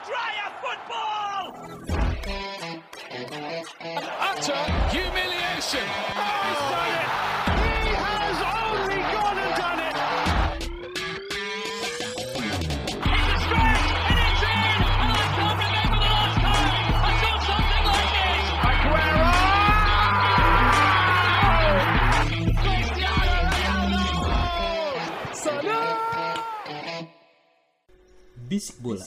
Andrea football! Utter humiliation. Oh, he's done it. He has only gone and done it. It's a stretch and it's in! And I can't remember the last time I saw something like this! Aguero! Cristiano Ronaldo! Bisik Bola.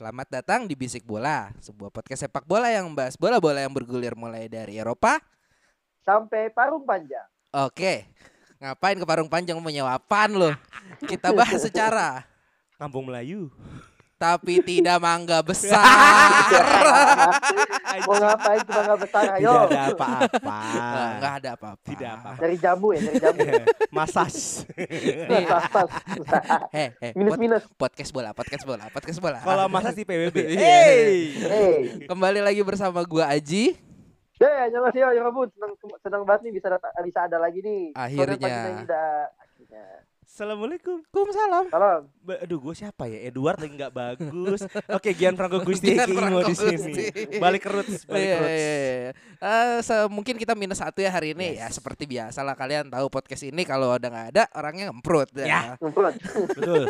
Selamat datang di Bisik Bola, sebuah podcast sepak bola yang membahas bola-bola yang bergulir mulai dari Eropa. sampai parung panjang. Oke, ngapain ke Parung Panjang menyewapan lo? Kita bahas secara Kampung Melayu. Tapi tidak mangga besar. Mau ngapain cuma nggak besar Tidak ayo. ada apa-apa. Nggak- Nggak ada apa-apa. Tidak apa-apa. Dari jamu ya, dari jamu. Masas. Heh, heh, minus minus. podcast bola, podcast bola, podcast bola. Kalau masas di PBB. Iya. Hey. Hey, Kembali lagi bersama gua Aji. deh, annyeonghaseyo, Yorobun. Senang senang banget nih bisa bisa ada lagi nih. Akhirnya. Akhirnya. Assalamualaikum. Waalaikumsalam. Salam. Ba- Aduh, gue siapa ya? Edward lagi nggak bagus. Oke, Gianfranco Gusti Gianfranco mau di sini. Gusti. Balik ke roots, balik Iya, ke roots. iya, iya. Eh, se- mungkin kita minus satu ya hari ini ya Yes. seperti biasa lah kalian tahu podcast ini kalau udah nggak ada orangnya ngemprut Ya. Ngumpul. Betul.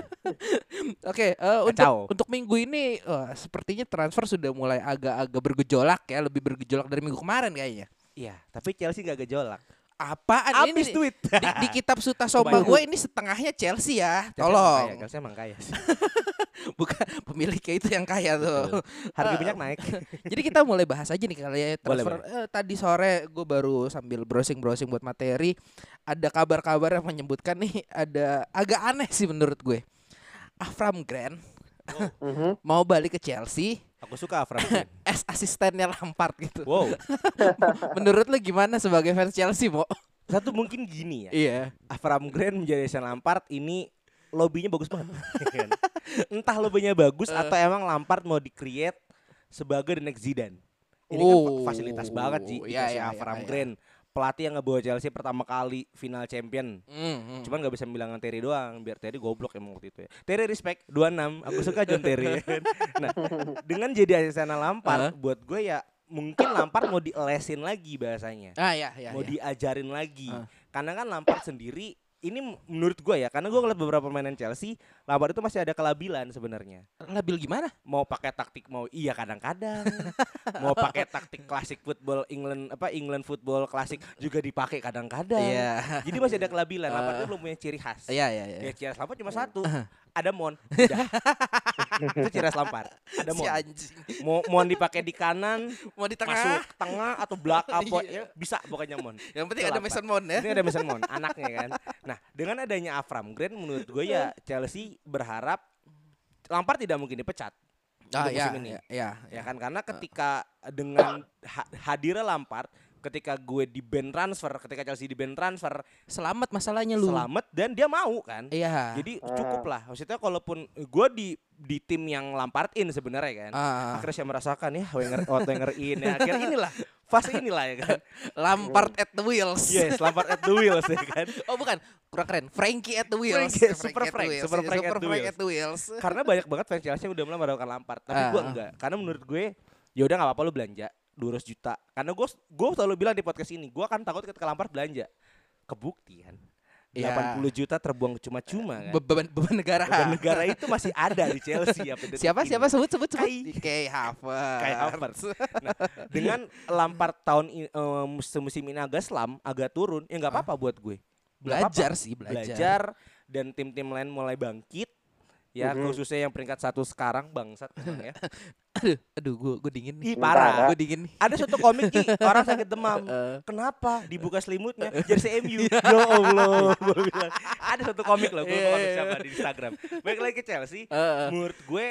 Oke eh, untuk Kacau. untuk minggu ini eh, sepertinya transfer sudah mulai agak-agak bergejolak ya lebih bergejolak dari minggu kemarin kayaknya. Iya, tapi Chelsea gak gejolak. Apaan ini? Abis duit. Di, di kitab Suta Soma gue ini setengahnya Chelsea ya. Chelsea emang kaya, Tolong. Chelsea emang kaya sih. Bukan pemiliknya itu yang kaya tuh. Harga Eh, minyak naik. Jadi kita mulai bahas aja nih kali ya Boleh, transfer. Eh, tadi sore gue baru sambil browsing-browsing buat materi, ada kabar-kabar yang menyebutkan nih ada agak aneh sih menurut gue. Avram Grant Mhm. mau balik ke Chelsea Aku suka Avram Grant. as asistennya Lampard gitu. Wow. Menurut lu gimana sebagai fans Chelsea, Mo? Satu mungkin gini ya. Iya. Avram Grant menjadi Sean Lampard ini lobbynya bagus banget. Kan? Entah lobbynya bagus atau emang Lampard mau di-create sebagai the next Zidane. Ini kan Oh, fa- fasilitas banget sih iya, dikasih iya, Avram iya, iya. Grant. Pelatih yang ngebawa Chelsea pertama kali final champion. Mm, mm. Cuman nggak bisa bilang Terry doang, biar Terry goblok emang waktu itu ya. Terry respect 26, aku suka John Terry. nah, dengan jadi asisten Lampard, buat gue ya mungkin Lampard mau dielesin lagi bahasanya Ah ya ya. mau ya. diajarin lagi. Ah. Karena kan Lampard sendiri ini menurut gue ya, karena gue ngeliat beberapa pemainan Chelsea, Lampard itu masih ada kelabilan sebenarnya. Labil gimana? Mau pakai taktik mau iya kadang-kadang, mau pakai taktik klasik football England apa England football klasik juga dipakai kadang-kadang. Iya. Jadi masih ada kelabilan. Lampard itu belum punya ciri khas. Iya iya iya. Ya, ciri khas Lampard cuma satu. Ada Mon. Udah. itu ciri khas Lampard. Ada Si Mon. anjing. Mau Mon dipakai di kanan, Mau di tengah. masuk tengah atau belakang Iya. pokoknya bisa pokoknya Mon. Yang penting Itu ada. Mason Mount ya. Ini ada Mason Mount, anaknya kan. Nah, dengan adanya Avram Grant menurut gue ya Chelsea berharap Lampard tidak mungkin dipecat. Ah untuk ya, musim ini. ya, ya, Ya kan karena ketika dengan ha- hadirnya Lampard, ketika gue di band transfer, ketika Chelsea di band transfer, Selamat masalahnya lu. selamat dan dia mau kan. Iya. Jadi cukup lah. Maksudnya kalaupun gue di di tim yang Lampard in sebenarnya kan. Ah, Akhirnya saya merasakan ya Wenger, oh, Wenger in ya. Akhirnya inilah fase inilah ya kan. Lampard at the wheels. Yes, Lampard at the wheels ya kan. Oh bukan, kurang keren. Frankie at the wheels. Frankie, Frankie Super at the Frank, wheels. Super Frank at Super the Frank wheels. at the wheels. Karena banyak banget fans Chelsea udah mulai meragukan Lampard, tapi gue Ah. enggak. Karena menurut gue ya udah nggak apa-apa lu belanja 200 juta. Karena gue gue selalu bilang di podcast ini, gue akan takut ketika Lampard belanja. Kebukti kan. Ya. 80 juta terbuang cuma-cuma kan. Be- beban beban negara. Beban negara itu masih ada di Chelsea ya, Siapa ini. siapa sebut sebut sebut. Kai. Havertz. Kai Havertz. Nah, dengan Lampard tahun eh, musim ini agak selam, agak turun, ya nggak apa-apa buat gue. Apa-apa. Belajar sih, belajar. belajar dan tim-tim lain mulai bangkit ya Mhm. khususnya yang peringkat satu sekarang bangsat ya. Aduh, aduh gua gua dingin nih. Ih, parah. Gua dingin nih. ada suatu komik Ki, orang sakit demam. Kenapa dibuka selimutnya? Jersey MU ya Allah ada satu komik loh gue Iya, mau iya, siapa iya. di Instagram. Baik lagi ke Chelsea. Menurut gue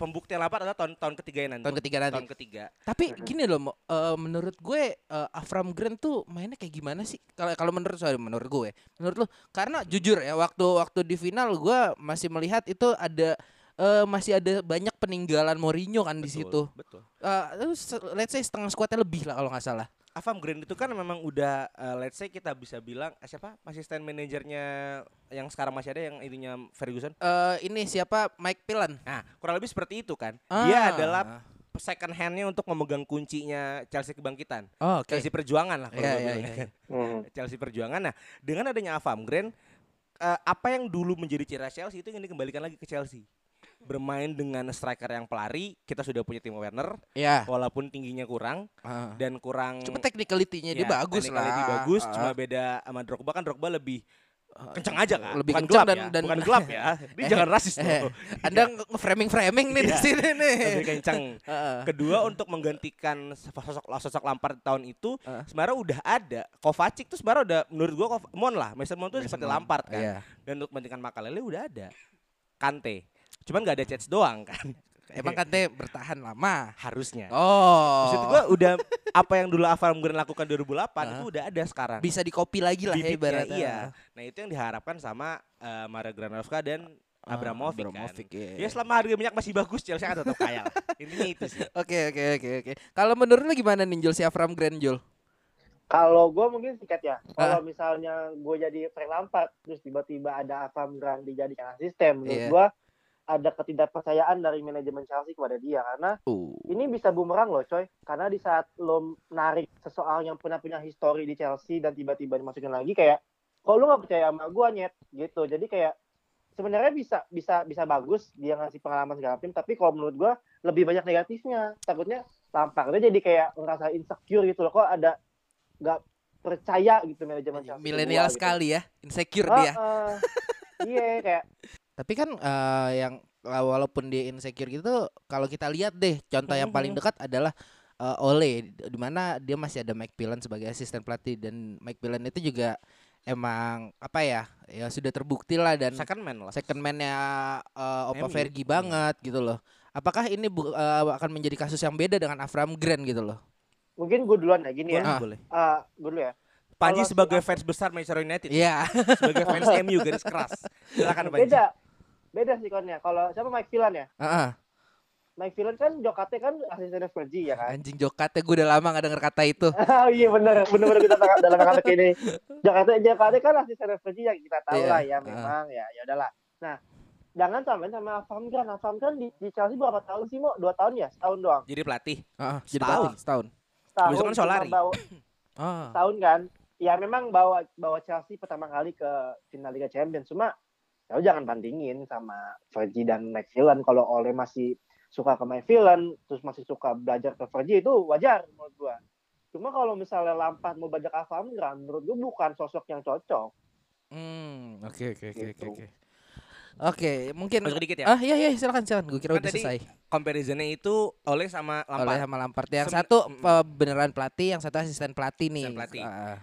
pembuktian Lampard adalah tahun tahun ketiga nanti Tahun ketiga nanti. tahun ketiga Tapi gini loh, eh, menurut gue eh, Avram Grant tuh mainnya kayak gimana sih? Kalau kalau menurut sorry, menurut gue, menurut lu karena jujur ya waktu waktu di final gue masih melihat itu ada eh, masih ada banyak peninggalan Mourinho kan di situ. betul Eh, terus let's say setengah skuadnya lebih lah kalau nggak salah. Avram Grant itu kan memang udah eh, let's say kita bisa bilang eh, siapa asisten manajernya yang sekarang masih ada yang ininya Ferguson. Eh ini siapa Mike Pillen? Nah, kurang lebih seperti itu kan. Dia Ah. adalah second hand-nya untuk memegang kuncinya Chelsea kebangkitan. Oh, oke. Chelsea perjuangan lah kalau iya, bilang, iya, kan. Hmm. Chelsea perjuangan. Nah, dengan adanya Avram Grant eh, apa yang dulu menjadi ciri Chelsea itu ingin dikembalikan lagi ke Chelsea. Bermain dengan striker yang pelari, kita sudah punya Timo Werner Ya. walaupun tingginya kurang Ah. dan kurang Cuma technicality-nya dia ya, bagus lah. technicality bagus, Ah. cuma beda sama Drogba kan Drogba lebih kenceng aja kan. lebih bukan gelap dan- ya. dan- bukan gelap ya. Dia jangan rasis Eh, loh. Anda nge-framing-framing nih di Iya. sini nih. lebih kenceng. Heeh. Kedua untuk menggantikan sosok sosok Lampard tahun itu sebenarnya udah ada. Kovacic tuh sebenarnya udah menurut gua Mon lah, Mason Mount tuh seperti. Lampard kan. Iya. Dan untuk menggantikan Makalele udah ada. Kante. Cuman nggak ada Chets doang kan. Emang Kante bertahan lama. harusnya. Oh. Maksud gua udah apa yang dulu Avram Grant lakukan 2008 Ah. itu udah ada sekarang. bisa di copy lagi lah ya Bibitnya, ibaratnya. Iya. Nah, itu yang diharapkan sama eh, Mario Granovska dan Ah, Abramovich, Abramovich, kan. iya. Ya selama harga minyak masih bagus Chelsea akan tetap kaya. lah. Intinya itu sih. Oke oke oke oke. Kalau menurut lu gimana nih Jul si Avram Grant Jul? Kalau gue mungkin singkat ya. Ah. Kalau misalnya gue jadi Frank Lampard, terus tiba-tiba ada Avram Grant dijadikan asisten, menurut Iya. gue ada ketidakpercayaan dari manajemen Chelsea kepada dia karena Uh. ini bisa bumerang loh coy. Karena di saat lo narik seseorang yang pernah punya histori di Chelsea dan tiba-tiba dimasukin lagi kayak, kok lu nggak percaya sama gue nyet gitu. Jadi kayak sebenarnya bisa bisa bisa bagus dia ngasih pengalaman segala tim, tapi kalau menurut gue lebih banyak negatifnya. Takutnya Lampardnya jadi kayak ngerasa insecure gitu loh. Kok ada nggak percaya gitu manajemen Chelsea. Milenial gitu. sekali ya, insecure Ah, dia. ah. Iya kayak Tapi kan eh, yang eh, walaupun dia insecure gitu, kalau kita lihat deh, contoh yang paling dekat adalah eh, Ole, di mana dia masih ada Mike Pillen sebagai asisten pelatih dan Mike Pillen itu juga emang apa ya, ya sudah terbukti lah dan Second man lah. second man-nya eh, Opa MU. Fergie banget gitu loh. Apakah ini bu- eh, akan menjadi kasus yang beda dengan Avram Grant gitu loh? mungkin gue duluan ya gini Boleh, ya. Ah. boleh. Ah, gue dulu ya. Panji si sebagai fans besar Manchester United, Iya. sebagai fans MU garis keras. Silakan Panji. Beda. Beda sih konnya. Kalau siapa Mike Villan ya? Heeh. Mike Villan kan Jokate kan asistennya Fergie ya kan? Anjing jokatnya gue udah lama gak denger kata itu. Oh iya bener, bener-bener kita tangkap dalam kata ini. Jakarta Jakarta kan asistennya Fergie yang kita tahu Iya, lah ya memang ya ya udahlah. Nah, jangan samain sama Avram Grant. Avram Grant di, di Chelsea berapa tahun sih mau? Dua tahun ya? Setahun doang. Jadi pelatih. Heeh, jadi Setahun. pelatih setahun. Setahun. Besok kan Solari. bawa- Ah. tahun kan ya memang bawa bawa Chelsea pertama kali ke final Liga Champions cuma ya lu jangan bandingin sama Fergie dan Mike Villan kalau Ole masih suka ke Mike Villan terus masih suka belajar ke Fergie itu wajar menurut gua cuma kalau misalnya Lampard mau belajar Avram Grant menurut gua bukan sosok yang cocok Hmm, oke oke oke oke Gitu. oke. Oke, mungkin Masuk dikit ya. Ah iya iya silakan silakan. Gue kira Kan udah tadi selesai. Comparisonnya itu oleh sama Oleh Lampard. sama Lampard. Yang satu Mm. beneran pelatih, yang satu asisten pelatih nih. Asisten pelatih. Ah,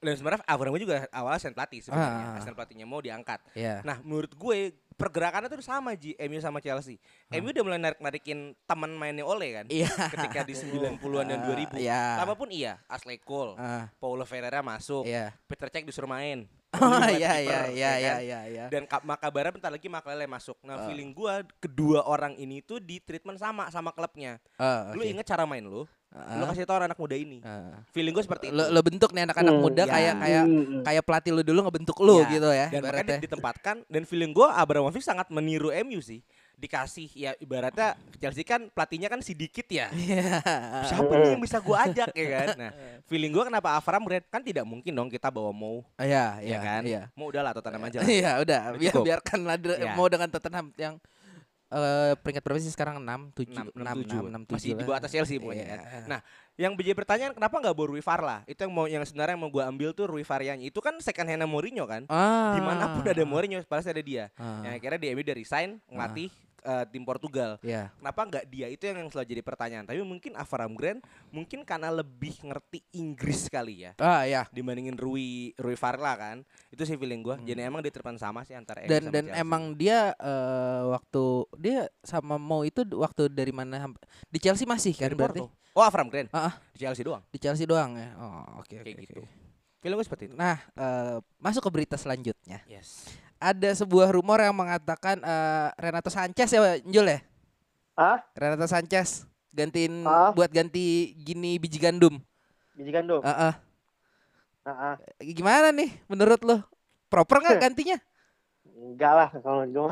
Dan sebenarnya Avram juga awalnya asisten pelatih sebenarnya. Ah. Asisten pelatihnya mau diangkat. Iya. Nah, menurut gue pergerakannya tuh sama Ji, MU sama Chelsea. MU udah mulai narik-narikin teman mainnya Oleh kan. Ah. Iya. Ketika di 90-an dan 2000. Iya. Apa pun iya, Ashley Cole, Ah, Paulo Ferreira masuk, iya. Peter Cech disuruh main. Oh iya iya iya ya iya kan? iya iya. Dan Makabara bentar lagi Makalele masuk. Ah. Nah, feeling gua kedua orang ini tuh di treatment sama sama klubnya. Ah, Lu oke. inget cara main lu? Ah, Lu kasih tau anak muda ini. ah. Feeling gue seperti itu. Lo, lo bentuk nih anak-anak Hmm, muda ya. kayak kayak Hmm. kayak pelatih lu dulu ngebentuk lu Ya, gitu ya. dan makanya ditempatkan dan feeling gue Abramovich sangat meniru MU sih. Dikasih ya ibaratnya Chelsea kan pelatihnya kan sedikit ya. Iya. Siapa nih yang bisa gue ajak ya kan? Nah, feeling gue kenapa Avram Grant kan tidak mungkin dong kita bawa mau Iya, ya iya kan? Iya. Mau udahlah Tottenham aja lah. Iya, udah. Udah Biar cukup. biarkanlah de- Iya. mau dengan Tottenham yang eh peringkat berapa sih sekarang 6 7 Enam- 6 enam, 6 tujuh. 6 Masih di bawah atas Chelsea pokoknya Iya. kan. Nah, yang menjadi pertanyaan kenapa nggak bawa Rui Farla? Itu yang mau yang sebenarnya yang mau gue ambil tuh Rui Varianya. Itu kan second hand Mourinho kan? ah. Di mana pun ada Mourinho pasti ada dia. Ah. Yang akhirnya di MU dia resign ngelatih eh, tim Portugal. Iya. Kenapa nggak dia itu yang selalu jadi pertanyaan. Tapi mungkin Avram Grant mungkin karena lebih ngerti Inggris kali ya Ah, ya. dibandingin Rui Rui Farla kan. Itu sih feeling gua. Jadi emang diterpan sama sih antara Dan sama dan Chelsea. emang dia eh, waktu dia sama Mo itu waktu dari mana di Chelsea masih kan Dari berarti? Porto. Oh Avram Grant. Ah, ah. Di Chelsea doang. Di Chelsea doang ya. Oh, oke oke. Kayak gitu. oke. Feeling gue seperti itu. Nah, eh, masuk ke berita selanjutnya. Yes. Ada sebuah rumor yang mengatakan eh, Renato Sanchez ya, Jul ya? ah Renato Sanchez gantiin Ah. buat ganti gini biji gandum. Gandum. Heeh. Heeh. Gimana nih menurut lo? Proper nggak gantinya? Enggak lah kalau gue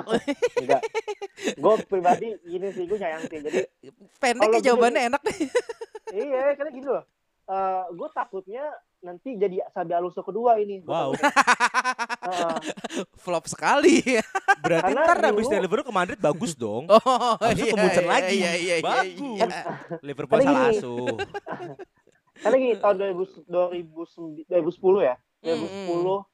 enggak. Gue pribadi gini sih, gue nyayang sih. Jadi Pendek ya jawabannya enak deh. iya, karena gini loh. Eh, gue takutnya nanti jadi Sabi Alonso kedua ini. Gua Wow. Heeh. Flop sekali. Berarti Karena ntar dulu- habis dari Liverpool ke Madrid bagus dong. Oh, Harusnya ke Munchen lagi. Iya, iya, iya, Bagus. iya. Liverpool Karena salah asuh. Karena gini tahun 2000, 2009 2010 ya. Hmm, 2010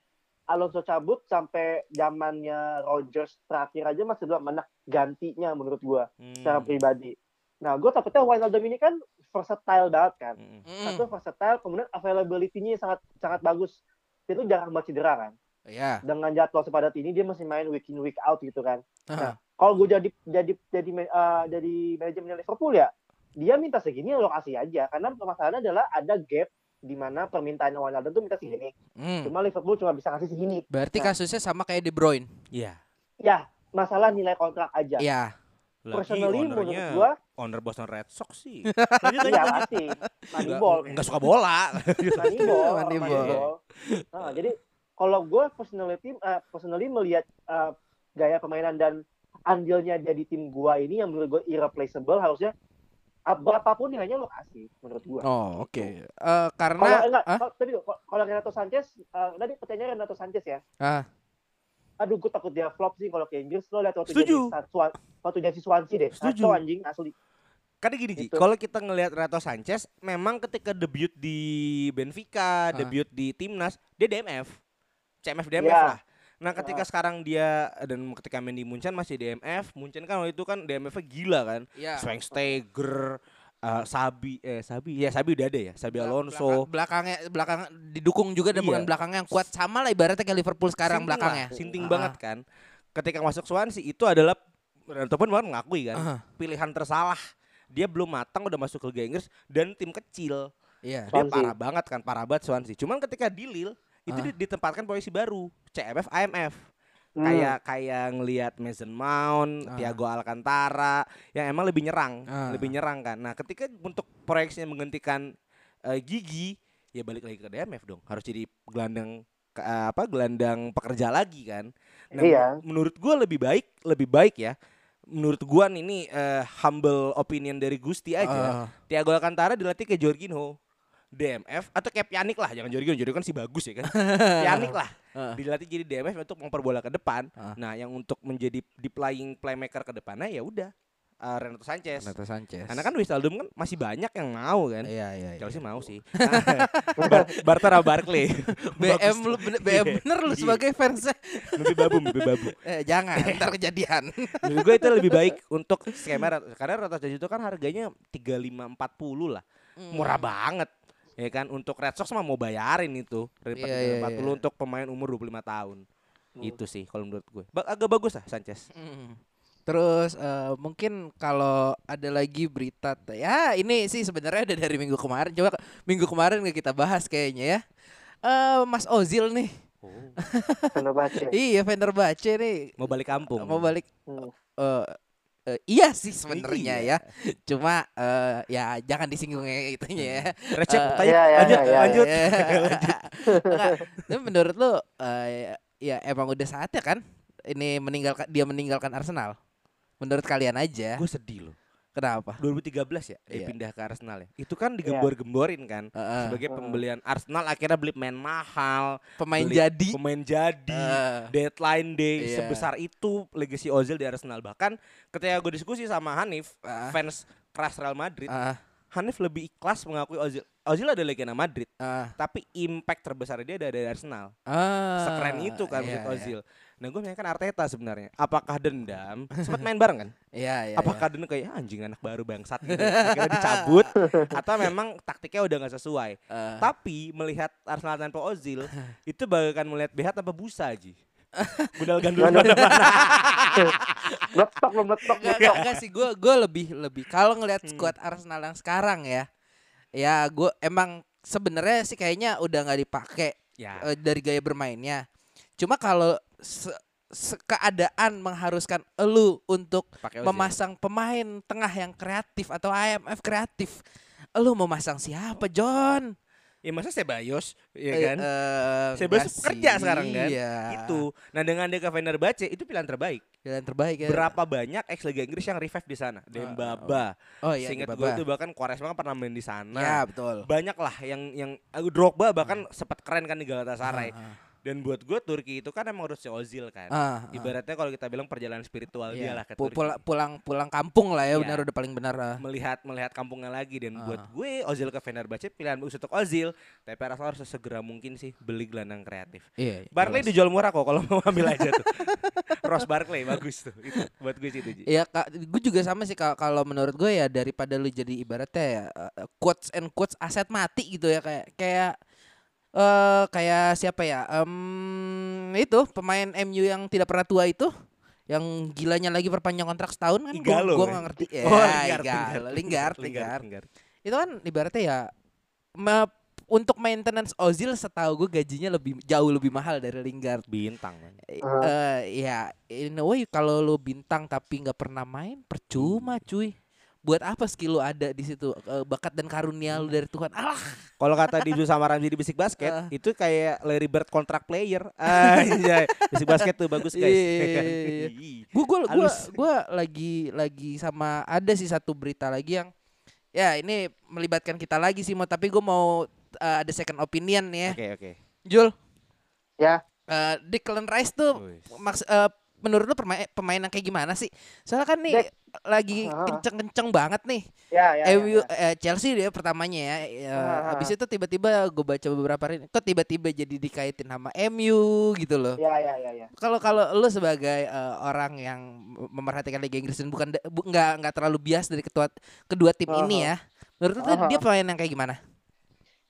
Alonso cabut sampai zamannya Rodgers terakhir aja masih belum mana gantinya menurut gua secara Hmm. pribadi. Nah, gue takutnya Wijnaldum ini kan versatile banget kan. Hmm. Satu versatile, kemudian availability-nya sangat sangat bagus. Dia tuh jarang banget cedera kan. Iya. Dengan jadwal sepadat ini dia masih main week in week out gitu kan. Heeh. Kalau gue jadi jadi jadi eh, jadi manajemen Liverpool ya, dia minta segini lo kasih aja. Karena permasalahannya adalah ada gap di mana permintaan Wijnaldum tuh minta segini. Hmm. Cuma Liverpool cuma bisa kasih segini. Berarti Nah. kasusnya sama kayak De Bruyne. Iya. Ya, masalah nilai kontrak aja. Iya. Lagi Personally menurut gua owner Boston Red Sox sih. Lanjut iya lanjut. pasti. Nggak, Moneyball. nggak suka bola. Moneyball. Moneyball. Nah, jadi kalau gue personality uh, personally melihat uh, gaya permainan dan andilnya dia di tim gua ini yang menurut gue irreplaceable harusnya uh, berapapun nilainya lo kasih menurut gua. Oh, oke. Eh, Kalau karena enggak, Hah? kalau, tadi kalau Renato Sanchez, uh, tadi pertanyaannya Renato Sanchez ya. Ah. Aduh, gue takut dia flop sih kalau ke Inggris. Lo lihat waktu Setuju. jadi Swan- waktu jadi Swansea deh. Setuju. Kacau anjing asli. Karena gini Ji, Gitu. kalau kita ngelihat Renato Sanchez, memang ketika debut di Benfica, Ah. debut di timnas, dia DMF, CMF DMF Iya. lah. Nah ketika sekarang dia dan ketika main di Munchen masih DMF, Munchen kan waktu itu kan DMF-nya gila kan, Iya. Schweinsteiger, eh, Sabi, eh Sabi, ya Sabi udah ada ya, Sabi Belak- Alonso, belakang- belakangnya belakang didukung juga Iya. dengan belakangnya yang kuat sama lah ibaratnya kayak Liverpool sekarang Sinting belakangnya. lah, sinting Ah. banget kan. Ketika masuk Swansea itu adalah Renato pun bahkan mengakui kan, Ah. pilihan tersalah. Dia belum matang udah masuk ke Liga Inggris dan tim kecil. Iya. Dia Swansea. parah banget kan, parah banget Swansea. Cuman ketika di Lille itu Ah. di- ditempatkan posisi baru, CMF, IMF. Hmm. Kayak kayak ngelihat Mason Mount, Ah. Thiago Alcantara yang emang lebih nyerang, Ah. lebih nyerang kan. Nah, ketika untuk proyeksinya menggantikan eh, Gigi, ya balik lagi ke DMF dong. Harus jadi gelandang ke- eh, apa? Gelandang pekerja lagi kan. Nah, Iya. menurut gua lebih baik, lebih baik ya. Menurut gua ini eh, humble opinion dari Gusti aja. Ah. Thiago Alcantara dilatih ke Jorginho DMF atau kayak Pjanic lah jangan Jorginho Jorginho kan sih bagus ya kan Pjanic lah Ah. dilatih jadi DMF untuk memperbola ke depan Ah. nah yang untuk menjadi di playing playmaker ke depannya ya udah eh, Renato Sanchez Renato Sanchez. karena kan Wijnaldum kan masih banyak yang mau kan Iya, iya, iya. Chelsea mau sih Bar Bartara Barkley BM lu bener- BM Iya. bener lu Iya. sebagai fansnya. mimpi babu mimpi babu Eh, jangan, ntar kejadian. menurut gue itu lebih baik untuk skema karena Renato Sanchez itu kan harganya 35 40 lah Hmm. murah banget ya kan untuk Red Sox mah mau bayarin itu Iya, iya, 40 iya. untuk pemain umur 25 tahun Hmm. itu sih kalau menurut gue Ba- agak bagus lah Sanchez Mm. Terus eh, mungkin kalau ada lagi berita ya ini sih sebenarnya ada dari minggu kemarin. Coba minggu kemarin nggak kita bahas kayaknya ya. Eh Mas Ozil nih. Fenerbahce. Iya Fenerbahce nih mau balik kampung mau balik Hmm. eh eh, iya sih sebenarnya Iya. ya. Cuma eh, ya jangan disinggung ya itunya ya. Recep Eh, tanya iya, iya, lanjut iya, iya. lanjut Enggak, tapi menurut lu eh, ya emang udah saatnya kan ini meninggalkan dia meninggalkan Arsenal. Menurut kalian aja. gue sedih loh Kenapa? 2013 ya dia Iya. pindah ke Arsenal ya. Itu kan digembor-gemborin kan Heeh. sebagai pembelian Arsenal akhirnya beli pemain mahal pemain beli jadi. pemain jadi Eh, deadline day Iya. sebesar itu legacy Ozil di Arsenal. Bahkan ketika gue diskusi sama Hanif Ah. fans keras Real Madrid ah, Hanif lebih ikhlas mengakui Ozil. Ozil ada legenda Madrid ah, tapi impact terbesar dia ada dari Arsenal. Ah, sekeren itu kan iya, Mesut Ozil nah gue kan Arteta sebenarnya apakah dendam sempat main bareng kan Iya, iya. apakah dendam kayak "Ah, anjing anak baru bangsat gitu akhirnya dicabut atau memang taktiknya udah nggak sesuai. Eh, tapi melihat Arsenal tanpa Ozil itu bagaikan melihat BH tanpa busa Ji Budal gandul Gandul. mana-mana Meletok lo meletok. enggak, enggak, enggak sih gue gue lebih lebih kalau ngelihat Hmm. skuad Arsenal yang sekarang ya. Ya gue emang sebenarnya sih kayaknya udah nggak dipakai ya eh, dari gaya bermainnya. Cuma kalau se- se- keadaan mengharuskan elu untuk Ozil. memasang pemain tengah yang kreatif atau IMF kreatif. Lu mau masang siapa, John? Ya masa Sebayos, ya Eh, kan? eh, Sebayos enggak kerja sih, sekarang kan? Iya. Itu. Nah dengan dia ke Fenerbahce itu pilihan terbaik. Pilihan terbaik ya. Berapa banyak ex Liga Inggris yang revive di sana? Dembaba. Oh iya, Seingat gue itu bahkan Quaresma kan pernah main di sana. Ya, betul. Banyak lah yang yang uh, Drogba bahkan sempat keren kan di Galatasaray. Dan buat gue Turki itu kan emang harus si Ozil kan. Ah, ah. Ibaratnya kalau kita bilang perjalanan spiritual dia Iya, lah ke Turki. pula- pulang pulang kampung lah ya Iya. benar udah paling benar ah. melihat melihat kampungnya lagi dan Ah. buat gue Ozil ke Fenerbahce pilihan bagus untuk Ozil tapi Arsenal harus sesegera mungkin sih beli gelandang kreatif Iya. Barkley jelas. dijual murah kok kalau mau ambil aja tuh Ross Barkley bagus tuh itu buat gue sih itu. Iya, gue juga sama sih kalau menurut gue ya daripada lu jadi ibaratnya ya eh, quotes and quotes aset mati gitu ya kayak kayak eh kayak siapa ya? Em, itu pemain MU yang tidak pernah tua itu yang gilanya lagi perpanjang kontrak setahun kan gua, Igalo, gua ya? nggak ngerti ya Oh, Lingard, Lingard, Lingard, Lingard. Lingard. itu kan ibaratnya ya me- untuk maintenance Ozil setahu gue gajinya lebih jauh lebih mahal dari Lingard bintang kan Eh, eh, ya in a way kalau lu bintang tapi nggak pernah main percuma cuy buat apa skill lu ada di situ? Eh, bakat dan karunia lu dari Tuhan? Alah. Kalau kata Dizu sama Ramzi di Basic Basket Ah. itu kayak Larry Bird kontrak player. Ah Basic Basket tuh bagus guys. Gua gua, Halus. gua lagi lagi sama ada sih satu berita lagi yang ya ini melibatkan kita lagi sih mau tapi gua mau eh, ada second opinion nih ya. Oke oke. Jul? Ya. eh, Declan Rice tuh maks eh, menurut lu pemain pemain yang kayak gimana sih soalnya kan nih Dek. lagi kenceng-kenceng banget nih Ya, ya, MU ya, ya. eh, Chelsea dia pertamanya ya. ya Ah. habis itu tiba-tiba gue baca beberapa hari ini, kok tiba-tiba jadi dikaitin sama MU gitu loh. Ya, ya, ya, ya. Kalau kalau lu sebagai eh, orang yang memerhatikan Liga Inggris dan bukan bu- nggak nggak terlalu bias dari ketua kedua tim Aha. ini ya. Menurut lu tuh Aha. dia pemain yang kayak gimana?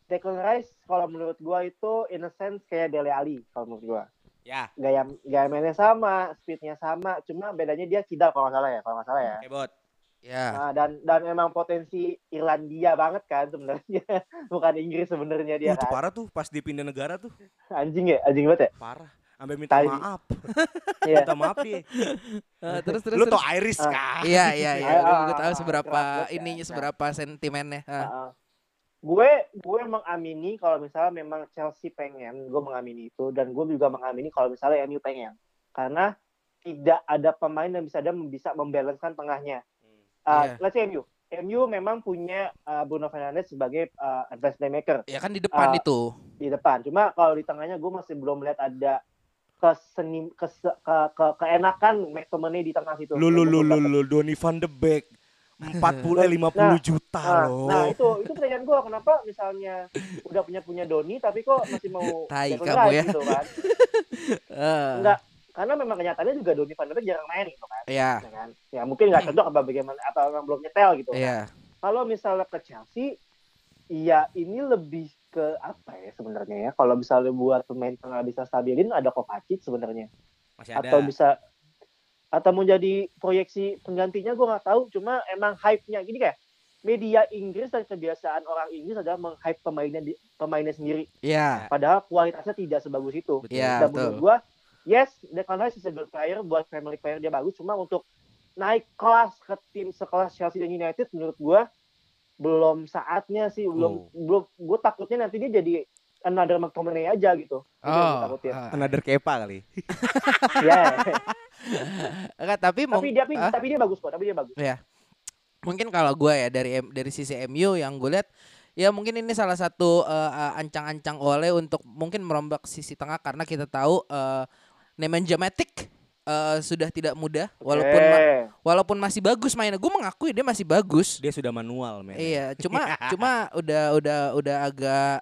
Declan Rice kalau menurut gua itu in a sense kayak Dele Alli kalau menurut gua. Ya Gaya gaya mainnya sama, speednya sama, cuma bedanya dia kidal kalau nggak salah ya, kalau nggak salah ya. Kebot Ya. Nah, dan dan emang potensi Irlandia banget kan sebenarnya, bukan Inggris sebenarnya dia Uh, kan. parah tuh pas dia pindah negara tuh Anjing ya, anjing banget ya. parah sampai minta Tai. maaf Iya. minta maaf dia Eh, terus terus lu tau Iris Ah. kan Iya iya iya. Ah, Gue tahu ah, seberapa ya. ininya seberapa sentimennya. Ah. Heeh. Gue gue mengamini kalau misalnya memang Chelsea pengen, gue mengamini itu dan gue juga mengamini kalau misalnya MU pengen, karena tidak ada pemain yang bisa ada bisa membalancekan tengahnya. Uh, Iya. Let's say MU, MU memang punya uh, Bruno Fernandes sebagai uh, advanced playmaker Ya kan di depan Ah. itu. di depan. Cuma kalau di tengahnya gue masih belum melihat ada keseni kes, ke, ke, keenakan McTominay di tengah situ. lu lu lu Donny van de Beek 40 eh 50 Nah, juta Nah, loh nah itu itu pertanyaan gue kenapa misalnya udah punya punya Doni tapi kok masih mau Tai kamu ya. gitu kan? Eh, Enggak, karena memang kenyataannya juga Doni Van Beek jarang main gitu kan. Ya. Ya kan? Ya mungkin nggak cocok apa bagaimana atau memang belum nyetel gitu. kan. Iya. Kalau misalnya ke Chelsea, iya ini lebih ke apa ya sebenarnya ya? Kalau misalnya buat pemain tengah bisa stabilin ada Kovacic sebenarnya. masih ada Atau bisa atau mau jadi proyeksi penggantinya gue nggak tahu. Cuma emang hype-nya gini kayak media Inggris dan kebiasaan orang Inggris adalah meng-hype pemainnya di, pemainnya sendiri. Iya. Padahal kualitasnya tidak sebagus itu. Iya, Dan menurut betul. gua, yes, Declan Rice is a good player buat Premier League player dia bagus. Cuma untuk naik kelas ke tim sekelas Chelsea dan United menurut gua belum saatnya sih. Belum, Oh. belum. Gue takutnya nanti dia jadi another McTominay aja gitu. Oh. ah. another kepa kali Ya. Enggak, tapi mau tapi dia tapi, ah? tapi dia bagus kok. Tapi dia bagus. mungkin kalau gue ya dari dari sisi MU yang gue lihat ya mungkin ini salah satu eh, eh, ancang-ancang oleh untuk mungkin merombak sisi tengah karena kita tahu eh, Nemanja Matic eh, sudah tidak mudah walaupun ma- walaupun masih bagus mainnya gue mengakui dia masih bagus dia sudah manual men iya cuma cuma udah udah udah agak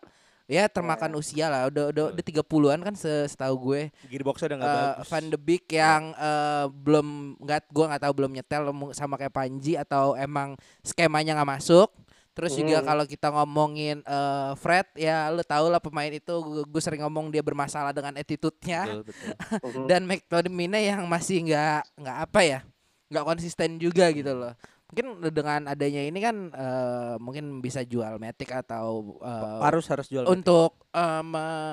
ya termakan usia lah udah udah udah 30-an kan se- setahu gue gearboxnya udah nggak bagus Van de Beek yang eh, belum nggak gua nggak tahu belum nyetel sama kayak Panji atau emang skemanya nggak masuk. Terus juga Hmm. kalau kita ngomongin eh, Fred ya lu tau lah pemain itu gue sering ngomong dia bermasalah dengan attitude-nya betul, betul. dan McTominay yang masih nggak nggak apa ya nggak konsisten juga gitu loh. Mungkin dengan adanya ini kan eh, mungkin bisa jual Matic atau eh, harus harus jual untuk me-